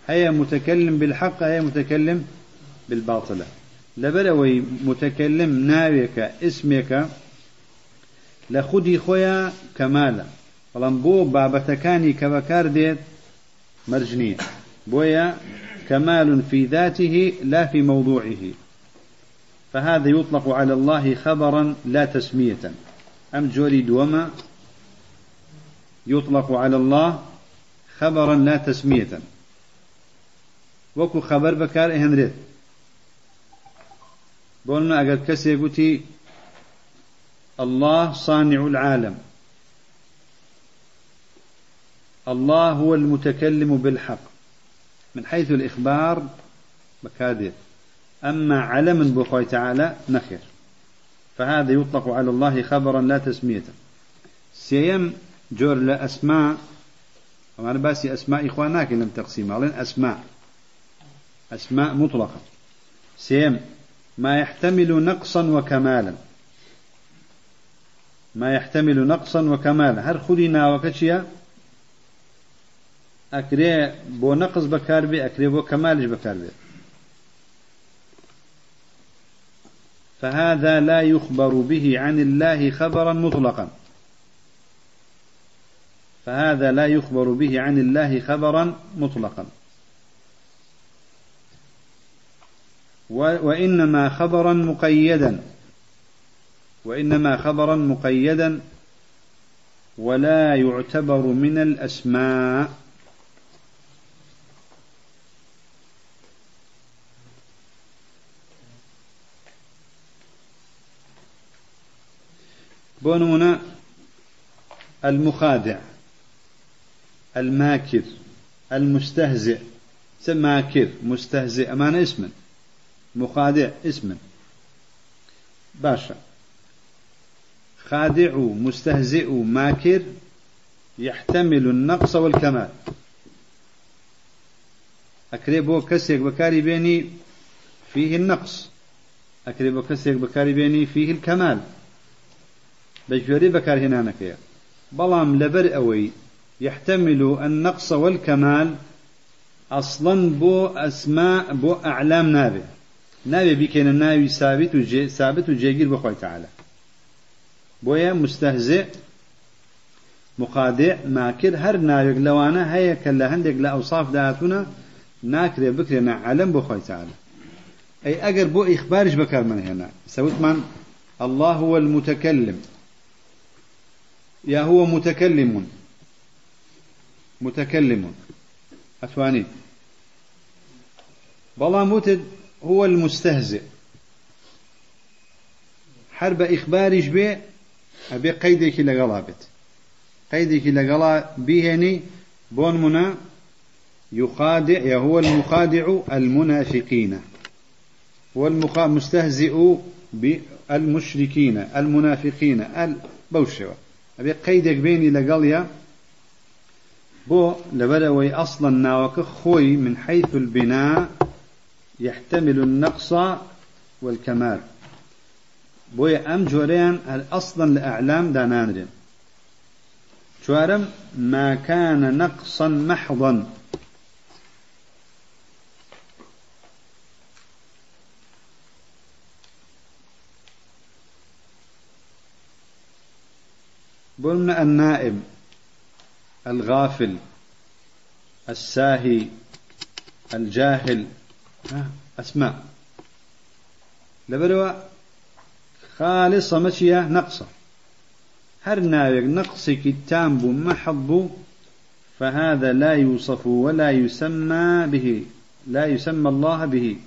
هي متكلم بالحق هي متكلم بالباطلة لبروي متكلم ناويك اسمك لخودي خويا كمالا. بەڵام بۆ بابەتەکانی کە بەکار دێت مرجنية بويا كمال في ذاته لا في موضوعه. فهذا يطلق على الله خبرا لا تسمية. أم جوري دوما يطلق على الله خبرا لا تسمية. وكو خبر بكار إهنريت بولنا أقل كسي الله صانع العالم. الله هو المتكلم بالحق. من حيث الإخبار بكادر أما علم بخوي تعالى نخر فهذا يطلق على الله خبرا لا تسمية. سيم جور لأسماء وأنا باسي أسماء إخواناك لم تقسيم على أسماء. أسماء مطلقة. سيم ما يحتمل نقصا وكمالا. ما يحتمل نقصا وكمالا. هل خلينا وكشيا أكري بو نقص بكار بي أكري بو كمالش بكار بي. فهذا لا يخبر به عن الله خبرا مطلقا. فهذا لا يخبر به عن الله خبرا مطلقا. وإنما خبرا مقيدا. وإنما خبرا مقيدا. ولا يعتبر من الأسماء. بونونا المخادع الماكر المستهزئ. ماكر؟ مستهزئ أمان اسما مخادع اسما باشا. خادع مستهزئ ماكر يحتمل النقص والكمال. أكريبو كسيك بكاري بيني فيه النقص. أكريبو كسيك بكاري بيني فيه الكمال. بجوري بكار هنا نكيا. بلام لبر أوي يحتمل النقص والكمال أصلا بو أسماء بو أعلام نابه. نابه بكين الناوي ثابت وجي ثابت وجيجير بخوي تعالى. بويا مستهزئ مقادع ماكر هر ناويك لوانا هيا كلا هندك لأوصاف داتنا ناكر بكرنا علم بخوي تعالى. أي أجر بو إخبارش بكر من هنا. سويت من الله هو المتكلم. يا هو متكلم. متكلم. أتواني بلا متد هو المستهزئ. حرب إخباري به أبي قيدك لقلابت قيدك لقلا بهني بون منا يخادع يا هو المخادع المنافقين والمستهزئ بالمشركين المنافقين البوشوه أبي قيدك بيني لقليا بو لبلوي أصلا ناوك خوي من حيث البناء يحتمل النقص والكمال. بويا أم جوريان أصلا لأعلام دانانرين شوارم ما كان نقصا محضا. قلنا النائم الغافل الساهي الجاهل. أسماء. لبروا خالصة مشية نقصة. هر ناويك نقص كتاب محض فهذا لا يوصف ولا يسمى به لا يسمى الله به.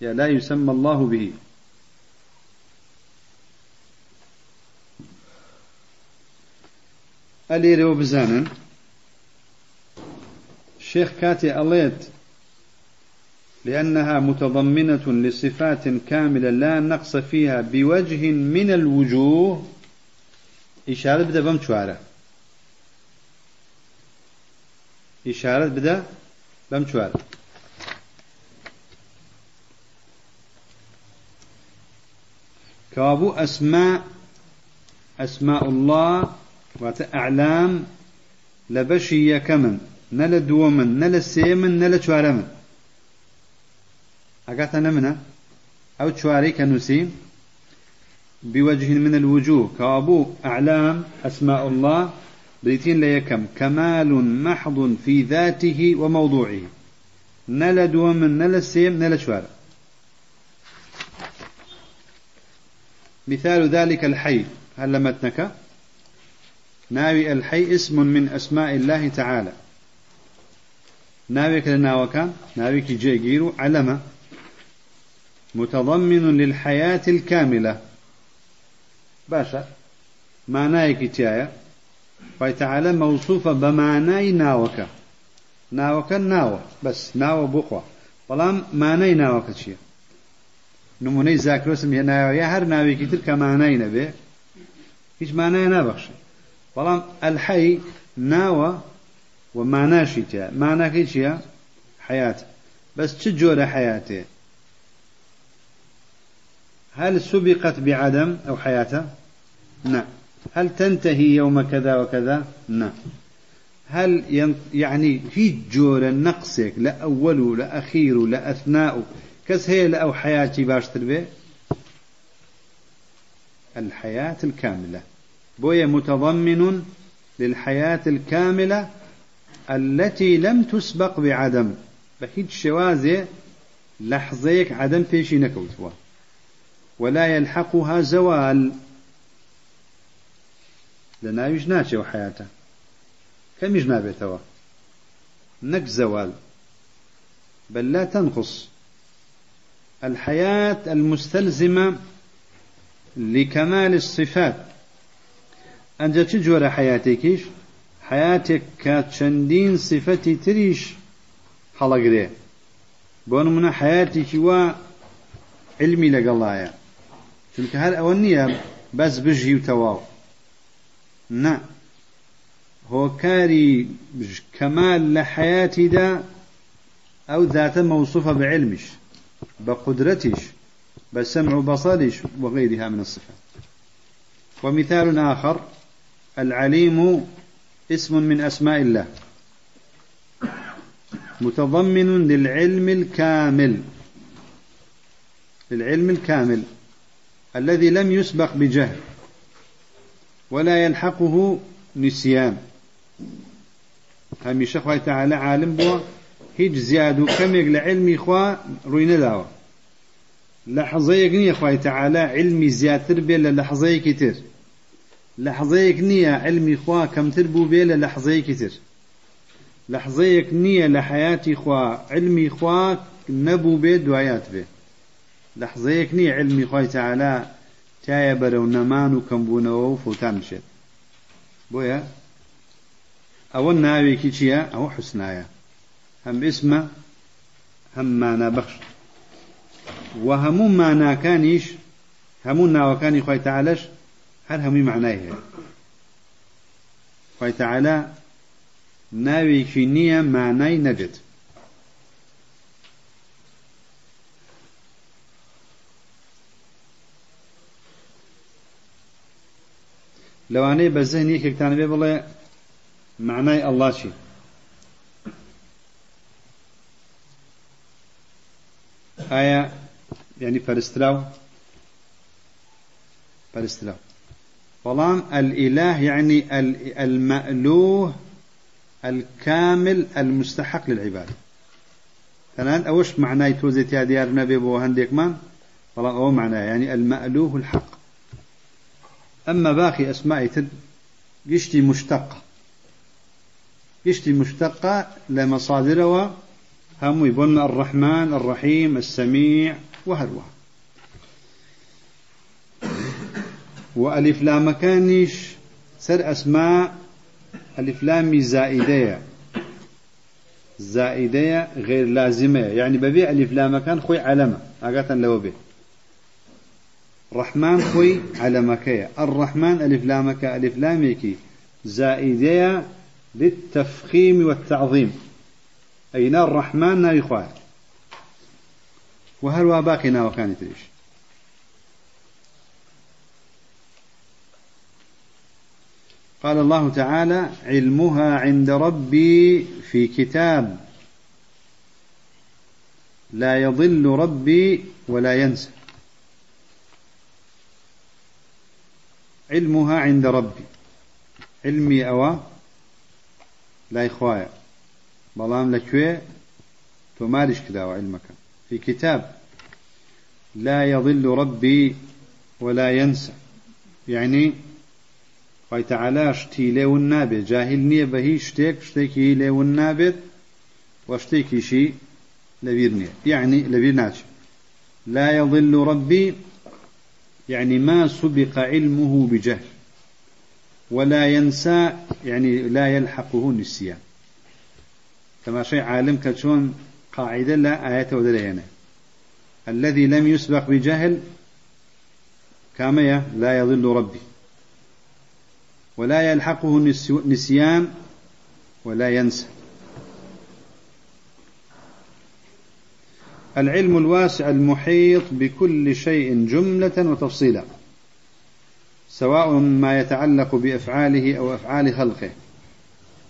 يا لا يسمى الله به. أليري وبزانا الشيخ كاتي أليت لأنها متضمنة لصفات كاملة لا نقص فيها بوجه من الوجوه. إشارة بدأ بمشوارة إشارة بدأ بمشوارة كابو أسماء أسماء الله واتە أعلام لبشي يكمن نلا دومن نلا سيمن نلا چوارمن أقاتا نمنا أو چواري كنسيم بوجه من الوجوه. كأبو أعلام أسماء الله. بريتين ليكم كمال محض في ذاته وموضوعه. نلا دومن نلا سيم نلا شوارع مثال ذلك الحي. هل لمتنك ناوي الحي اسم من أسماء الله تعالى. ناويك لناوكا ناويك جيجيرو علم متضمن للحياة الكاملة. باشا معنايك تيايا. وتعالى موصوفة بمعناي ناوكا. ناوكا ناوة بس بخوة بەڵام مانای ناوەکە چییە نمونەی زاکرۆسم هێنایەوە یا هەر ناوێکی تر کە مانای نەبێ هیچ مانای نابەخشێ بەڵام ئەلحەی ناوە و ماناشی تیا ماناکەی چییە حياة. بس چ جۆرە حياتێ هل سبقت بعدم أو حياته؟ نعم. هل تنتهي يوم كذا وكذا؟ نعم. هل يعني في جور نقصك لا أول لا أخير أثناء؟ كس هي أو حياتي باش تربي؟ الحياة الكاملة. بويا متضمن للحياة الكاملة التي لم تسبق بعدم. بحيد شوازي لحظيك عدم فيشي نكوتوا ولا يلحقها زوال. لنا يجناتي وحياته. كميش نابێتەوە نەک زوال. بل لا تنقص. الحياة المستلزمة لكمال الصفات. أنت تجور حياتك حياتك كاتشندين صفتي تريش حلقري بون من حياتك و علمي لقلايا چونك هل أولنية بس بجي وتواو نعم هۆکاری کەمال لە حياتیدا ئەو ذاتە موصوفة بعلمش بقدرتش بسمع وبصرش وغيرها من الصفات. ومثال آخر. العليم اسم من أسماء الله. متضمن للعلم الكامل. للعلم الكامل. الذي لم يسبق بجهل. ولا يلحقه نسيان. هەمیشە خی تەعاالە عالم بووە هیچ زیاد و کەمێک لە علمی خوا ڕووی نەداوە لە حەزەیەک نییە خی تەعاالە علمی زیاتر تر حەزەیەک نییە علمی خوا بێ لە لە حەزەیەکی تر نییە لە حیاتی خوا علمی خوا نەبوو بێ دوایات بێ لە حەزەیەک نییە علمی خی تەعاالە تایە بەرەو نەمان و کەمبوونەوە و فوتان بشێت بۆیە ئەوە ناوێکی چییە ئەوە حسنایە هەم ئسمە هەم مانە بەخش و هەموو ماناکانیش هەموو ناوەکانی خۆی تەعالەش هەر هەمووی معنای هەیە. خۆی تەعالە ناوێکی نییە مانای نەبێت لەوانەیە بە زەهنی یەکێکتان بێ بڵێ معناي الله شي آية يعني فرستلاو فرستلاو فلان الإله يعني المألوه الكامل المستحق للعبادة. ثلاث أوش معناه توزيت يا ديار نبي بو هنديك من؟ فلان أو معناه يعني المألوه الحق. أما باقي أسماء تد يشتي مشتقة. يشتي مشتقة لمصادره هم يبون الرحمن الرحيم السميع وهروه وألف لام كانش سر أسماء ألف لام زائدية زائدية غير لازمة. يعني ببيع ألف لام كان خوي علامة أقاتا لو به رحمن خوي علمكية الرحمن ألف لامك ألف لامكي زائدية للتفخيم والتعظيم. أي نار الرحمن نار إخوان وهل واباقنا وكانت ليش قال الله تعالى علمها عند ربي في كتاب لا يضل ربي ولا ينسى. علمها عند ربي. علمي أوا لا إخوايا. بلام لكوي تمارش كذا علمك. في كتاب لا يضل ربي ولا ينسى. يعني خی تعالا شتی لێون نابێت. جاهل هیچ شتێک شتێکی لێون نابێت وە شتێکیشی لەبیر نییە. يعني لەبیر ناچێت. لا يضل ربي يعني ما سبق علمه بجهل. ولا ينسى يعني لا يلحقه نسيان كما شيء عالم كتشون قاعدة لا آية ودلينا الذي لم يسبق بجهل كامية لا يضل ربي ولا يلحقه نسيان ولا ينسى. العلم الواسع المحيط بكل شيء جملة وتفصيلا سواء ما يتعلق بأفعاله أو أفعال خلقه.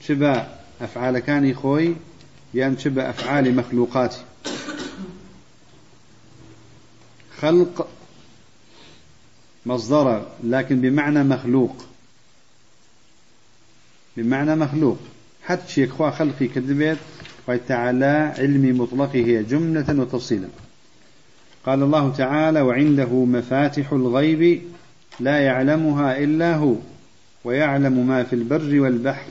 شبا أفعال كان خوي يعني شبا أفعال مخلوقاته خلق مصدر لكن بمعنى مخلوق. بمعنى مخلوق. حتى شيء خوا خلقي كذبت وتعالى علمي مطلقه جملة وتفصيلا. قال الله تعالى وعنده مفاتح الغيب لا يعلمها إلا هو ويعلم ما في البر والبحر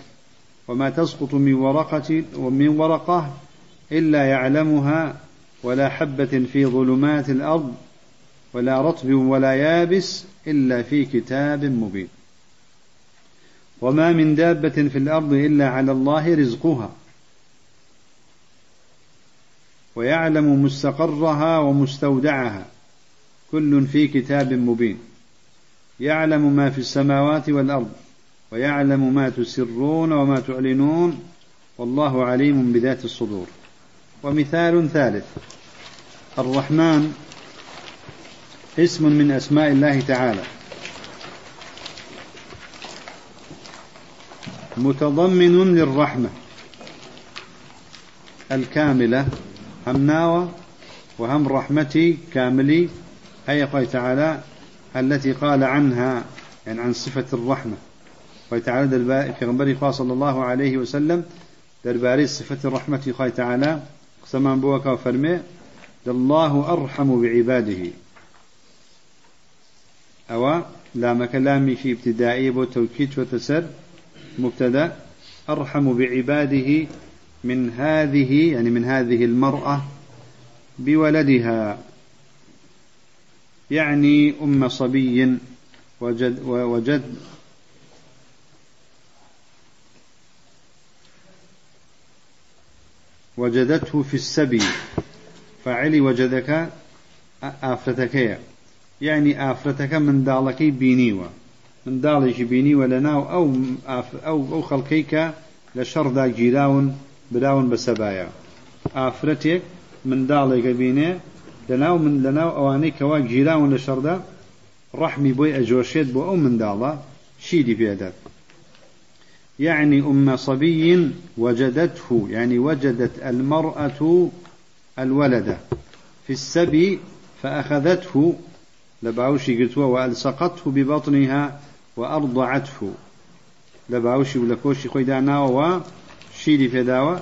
وما تسقط من ورقة ومن ورقة إلا يعلمها ولا حبة في ظلمات الأرض ولا رطب ولا يابس إلا في كتاب مبين. وما من دابة في الأرض إلا على الله رزقها. ويعلم مستقرها ومستودعها. كل في كتاب مبين. يعلم ما في السماوات والأرض. ويعلم ما تسرون وما تعلنون. والله عليم بذات الصدور. ومثال ثالث. الرحمن. اسم من أسماء الله تعالى. متضمن للرحمة. الكاملة هم ناوى وهم رحمتي كاملي هي قال تعالى التي قال عنها يعني عن صفة الرحمة. قال تعالى في غنبري صلى الله عليه وسلم درباري صفة الرحمة قال تعالى قسمان بوك وفرمي الله أرحم بعباده. أو لا مكلامي في ابتدائي بو توكيد وتسر مبتدا أرحم بعباده من هذه يعني من هذه المرأة بولدها. يعني أم صبي وجد وجد وجدته في السبي. فعلي وجدك آفرتك يعني آفرتك من دالك بينيوة. من داڵێکی بینیوە لە ناو ئەو ئەو ئەو خەڵکەیکە لە شەڕدا گیراون براون بە سەبایە. ئافرەتێک منداڵێکە بینێ لەناو من لەناو ئەوانەی کەوا گیراون لە شەڕدا ڕەحمی بۆی ئەجۆشێت بۆ ئەو منداڵە شیدی پێدات يعني أم صبي وجدته يعني وجدت المرأة الولد في السبي فأخذته لبعوشي قلتوا وألصقته ببطنها وأرضعته. لباوشي ولكوشي خوي دانا وشيلي في داوة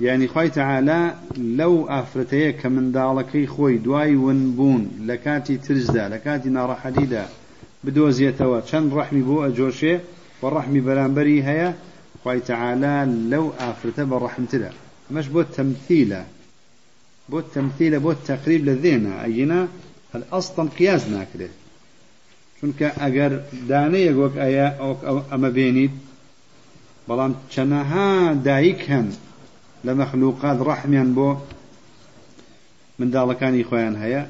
يعني خوي تعالى لو أفرتيه كمن دالكي خوي دواي ونبون. لكاتي ترزدا لكاتي نار حديدا. بدوزيتوا شن رحمي بو أجوشي والرحمي بلانبري هيا. خوي تعالى لو أفرته بالرحمة مش بو التمثيله بو التمثيله بو التقريب للذهن أينا؟ الأصلا قياس ناكره چونکە ئەگەر دانەیەک وەک ئەیە ئەمە بێنیت بەڵام چەنەها دایک هەن لە مەخلوقات ڕەحمیان بۆ منداڵەکانی خۆیان هەیە.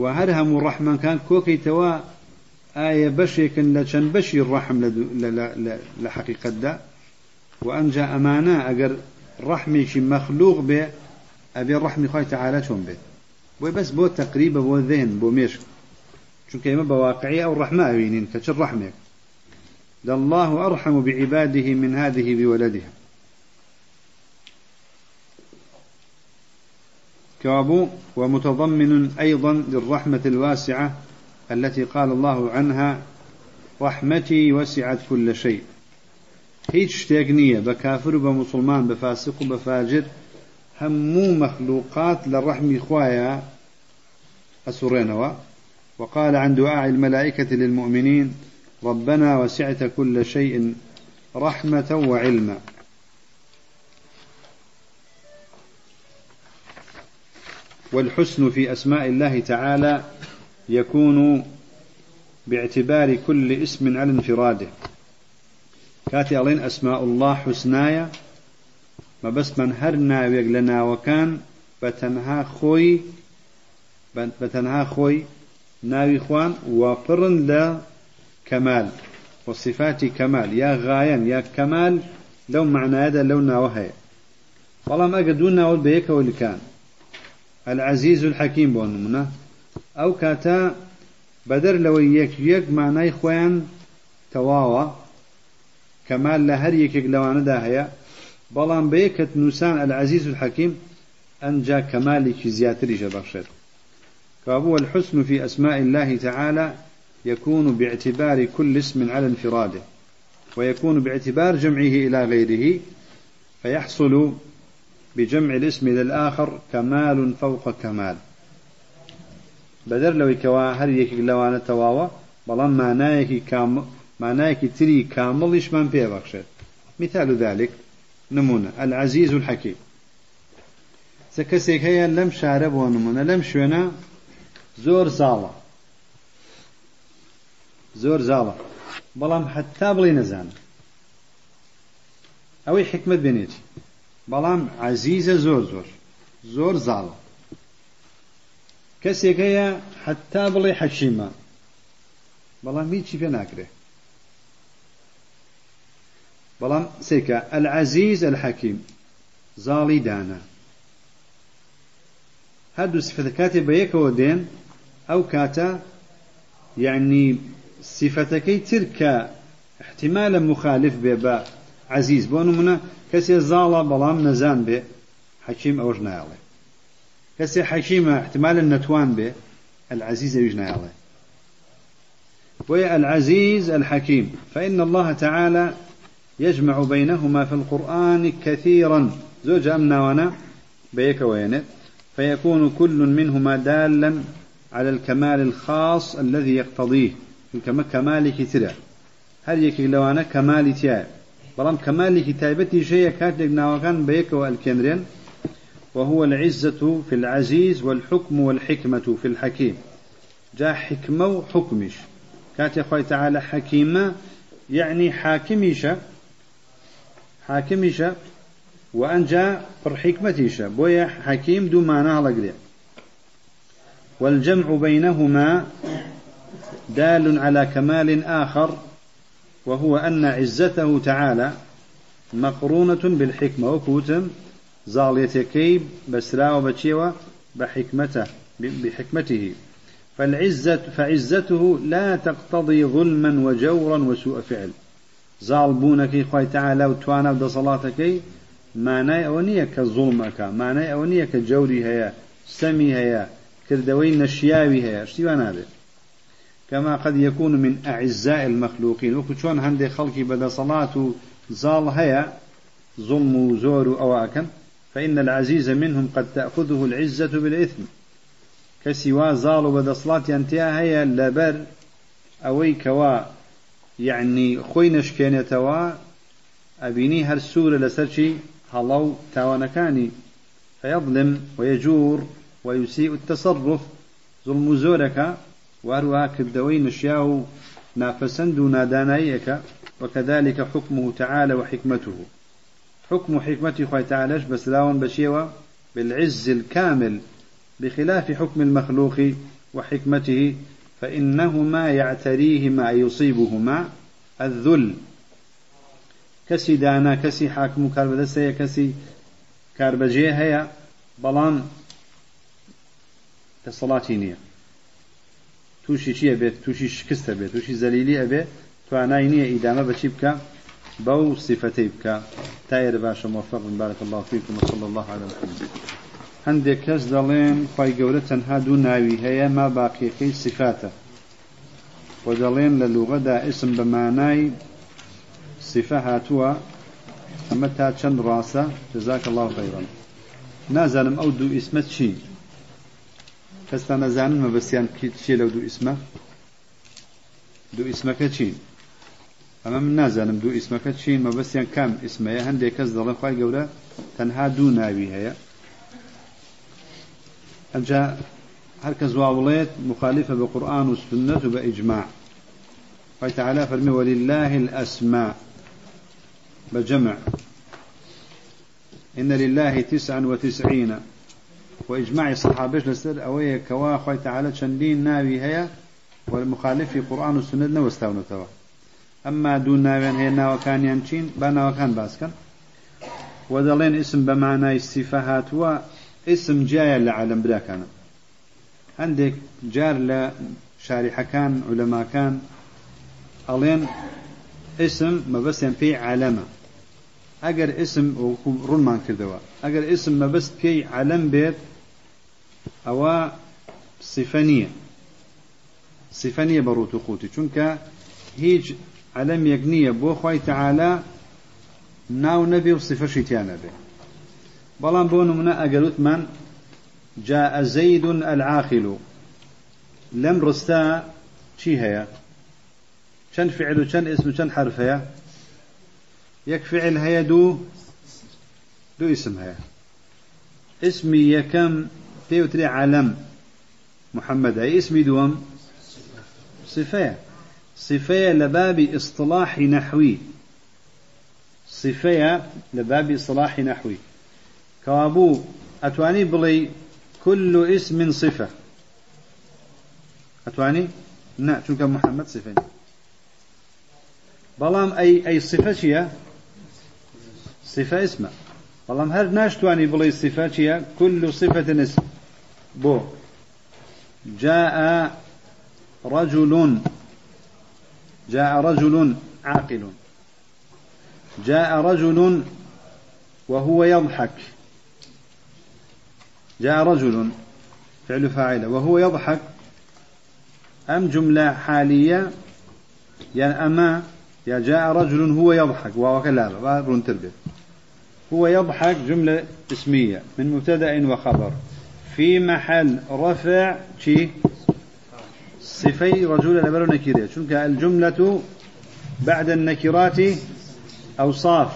و هەر هەموو ڕەحمەکان کۆکەیتەوە ئایا بەشێکن لە چەند بەشی ڕەحم لە حەقیقەتدا و ئەنجا ئەمانە ئەگەر ڕەحمێکی مەخلوق بێ ئەبێ ڕەحمی خۆی تەعاالە چۆن بێت؟ بۆی بەس بۆ تقریبە بۆ ذهن بۆ مێشک. چونکە ئێمە بە واقعی ئەو ڕەحمە ئەوینین کە چ ڕەحمێک. لله أرحم بعباده من هذه بولدها. كوابو ومتضمن أيضا للرحمة الواسعة التي قال الله عنها رحمتي وسعت كل شيء. هيج شتيقنية بكافر بمسلمان بفاسق بفاجر همو مخلوقات للرحم إخوايا أسرينوا وقال عن دعاء الملائكة للمؤمنين ربنا وسعت كل شيء رحمة وعلما. والحسن في أسماء الله تعالى يكون باعتبار كل اسم على انفراده. كاتي ألين أسماء الله حسنايا ما بس من هرنا ويقلنا وكان بتنها خوي بتنها خوي ناوی خوان واپڕن لە کەمال وصفاتی کەمال یا غایەن یا کەمال لەو معنادا لەو ناوە هەیە. بەڵام ئەگە دوو ناوت بە یەکەوە لکان. العزیز الحەکیم بۆ نمونە. ئەو کاتە بەدەر لەوەی یەک یەک مانای خۆیان تەواوە. کەمال لە هەر یەکێک لەوانەدا هەیە. بەڵام بەیەکت نووسان العزیز الحەکیم ئەنج کەمالێکی زیاتری ژەبەخشێت. فهو الحسن في أسماء الله تعالى يكون باعتبار كل اسم على انفراده ويكون باعتبار جمعه إلى غيره فيحصل بجمع الاسم إلى الآخر كمال فوق كمال. بدر لو كوا هر يك لوانا تواوا بلان معنايك كام معنايك تري كامل إيش من بيبخشت مثال ذلك نمونة العزيز الحكيم. سكسيك هيا لم شارب ونمونة لم شونا زور زاڵە. زۆر زاڵە. بەڵام حتا بڵێ نەزانە ئەوەی حکمت بێنێتی بەڵام عزیزە زۆر زۆر. زۆر زاڵە. کەسێک هەیە حتا بڵێ حەکیمە بەڵام هیچی پێ ناکرێ. بەڵام سێکە العزیز الحەکیم زاڵی دانا. هەردوو سفەتەکاتێ بە یەکەوە دێن أو كاتا يعني صفتكي تلك احتمالا مخالف ببا عزيز بونو منا كسي زالا بلام نزان به حكيم أوج نايالي كسي حكيم احتمالا نتوان به العزيز أوج نايالي وهي العزيز الحكيم فإن الله تعالى يجمع بينهما في القرآن كثيرا. زوج أمنا وأنا بيك وينت فيكون كل منهما دالا على الكمال الخاص الذي يقتضيه كما كمال كتير هل يكي لو أنا كمال تيا. بلام كمال كتابتي شيء كاتب ناوكان بيك والكنرين وهو العزة في العزيز والحكم والحكمة في الحكيم. جاء حكمة وحكمش. كاتب خوي تعالى حكيمة يعني حاكميش. حاكميش. وأن جاء پر حكمتيش. بويا حكيم دو معناها لقرية. والجمع بينهما دال على كمال آخر وهو أن عزته تعالى مقرونة بالحكمة وكوتم زاليتكي بسرا وبتشيوة بحكمته بحكمته. فالعزة فعزته لا تقتضي ظلما وجورا وسوء فعل. زالبونك خوي تعالى وتوانا بدا صلاتك معناه أونية كظلمك معناه أونية كجوري هيا سمي هيا كردوي نشياوي هي. اشتيوا كما قد يكون من أعزاء المخلوقين. وكتشون هندي خلقي بدا صلاة زال هيا ظلم زور أواكن فإن العزيز منهم قد تأخذه العزة بالإثم. كسوا زال بدا صلاة ينتهى هيا لبر أوي كوا يعني خوينش كينتوا أبيني هر سورة لسرشي هلو تاوانكاني. فيظلم ويجور ويسيء التصرف. ظلم زورك وأروها كردوي نشياه نافسند نادانايك وكذلك حكمه تعالى وحكمته. حكم حكمته خوي تعالى بس لاون بشيوة؟ بالعز الكامل بخلاف حكم المخلوق وحكمته فإنهما يعتريهما يصيبهما الذل. كسي دانا كسي حاكم كاربدسية كسي كاربجية هيا. بلان کە سەڵاتی نییە. تووشی چیە بێت؟ تووشی شکستە بێت. تووشی زەلیلی ئەبێ توانای نییە ئیدامە بەچی بکە؟ بەو سیفەتەی بکە. تا ئێرە باشە مۆفق بارەکە اللهفیکم صل الله على هەندێک کەس دەڵێن خی گەورە تەنها دوو ناوی هەیە ما باقیەکەی سیفاتە. بۆ دەڵێن لە لوغەدا ئسم بە مانای سیفە هاتووە ئەمە تا چەند ڕاستە؟ جزاك الله خيرا نازانم ئەو دوو ئیسمە چی؟ شي کەستا نەزانن مەبەستیان چیە لەو دوو ئیسمە دوو ئیسمەکە چین؟ ئەمە من نازانم دوو ئیسمەکە چین. مەبەستیان کام ئیسمەیە هەندێک کەس دەڵێن خی گەورە تەنها دوو ناوی هەیە ئەجا هەر کەس واوڵێت مخالفة بقرآن والسنة بإجماع قال تعالى فرمي ولله الأسماء. بجمع إن لله تسعا وتسعين وإجماع الصحابة لسر أوي كوا خوي تعالى شندين ناوي هيا والمخالف في قرآن والسنة نوستاون توا أما دون ناوين هي ناو كان ينشين بنا وكان باسكن ودلين اسم بمعنى الصفات واسم جاي لعلم بلا كان عندك جار لشارح كان علماء كان ألين اسم ما بس في علامة اسم رمان كردوا أجر اسم ما بس في علم بيت أو صفانية صفانية بروت خوتي چونك هيج علم يقنية بو خوي تعالى ناو نبي وصفة شتيان نبي بلان بو نمنا أقلت من جاء زيد العاقل. لم رستا شي هي شن فعل وشن اسم وشن حرف هي يك فعل هي دو دو اسم هي اسمي يكم تيوتري علم محمد. أي اسمي دوم صفية صفية لباب إصطلاح نحوي. صفية لباب إصطلاح نحوي. كوابو أتواني بلي كل اسم صفة. أتواني؟ نعم شو محمد صفة بلام أي أي صفة شيء صفة اسمه. بلام هر ناش تواني بلي صفة شيء كل صفة اسم. بو. جاء رجل جاء رجل عاقل. جاء رجل وهو يضحك. جاء رجل فعل فاعل وهو يضحك. أم جملة حالية؟ يعني أما يا جاء رجل هو يضحك. وهو كلا تربية. هو يضحك جملة اسمية من مبتدأ وخبر. في محل رفع شي صفي رجل لبرو نكيرية. شنك الجملة بعد النكرات أوصاف.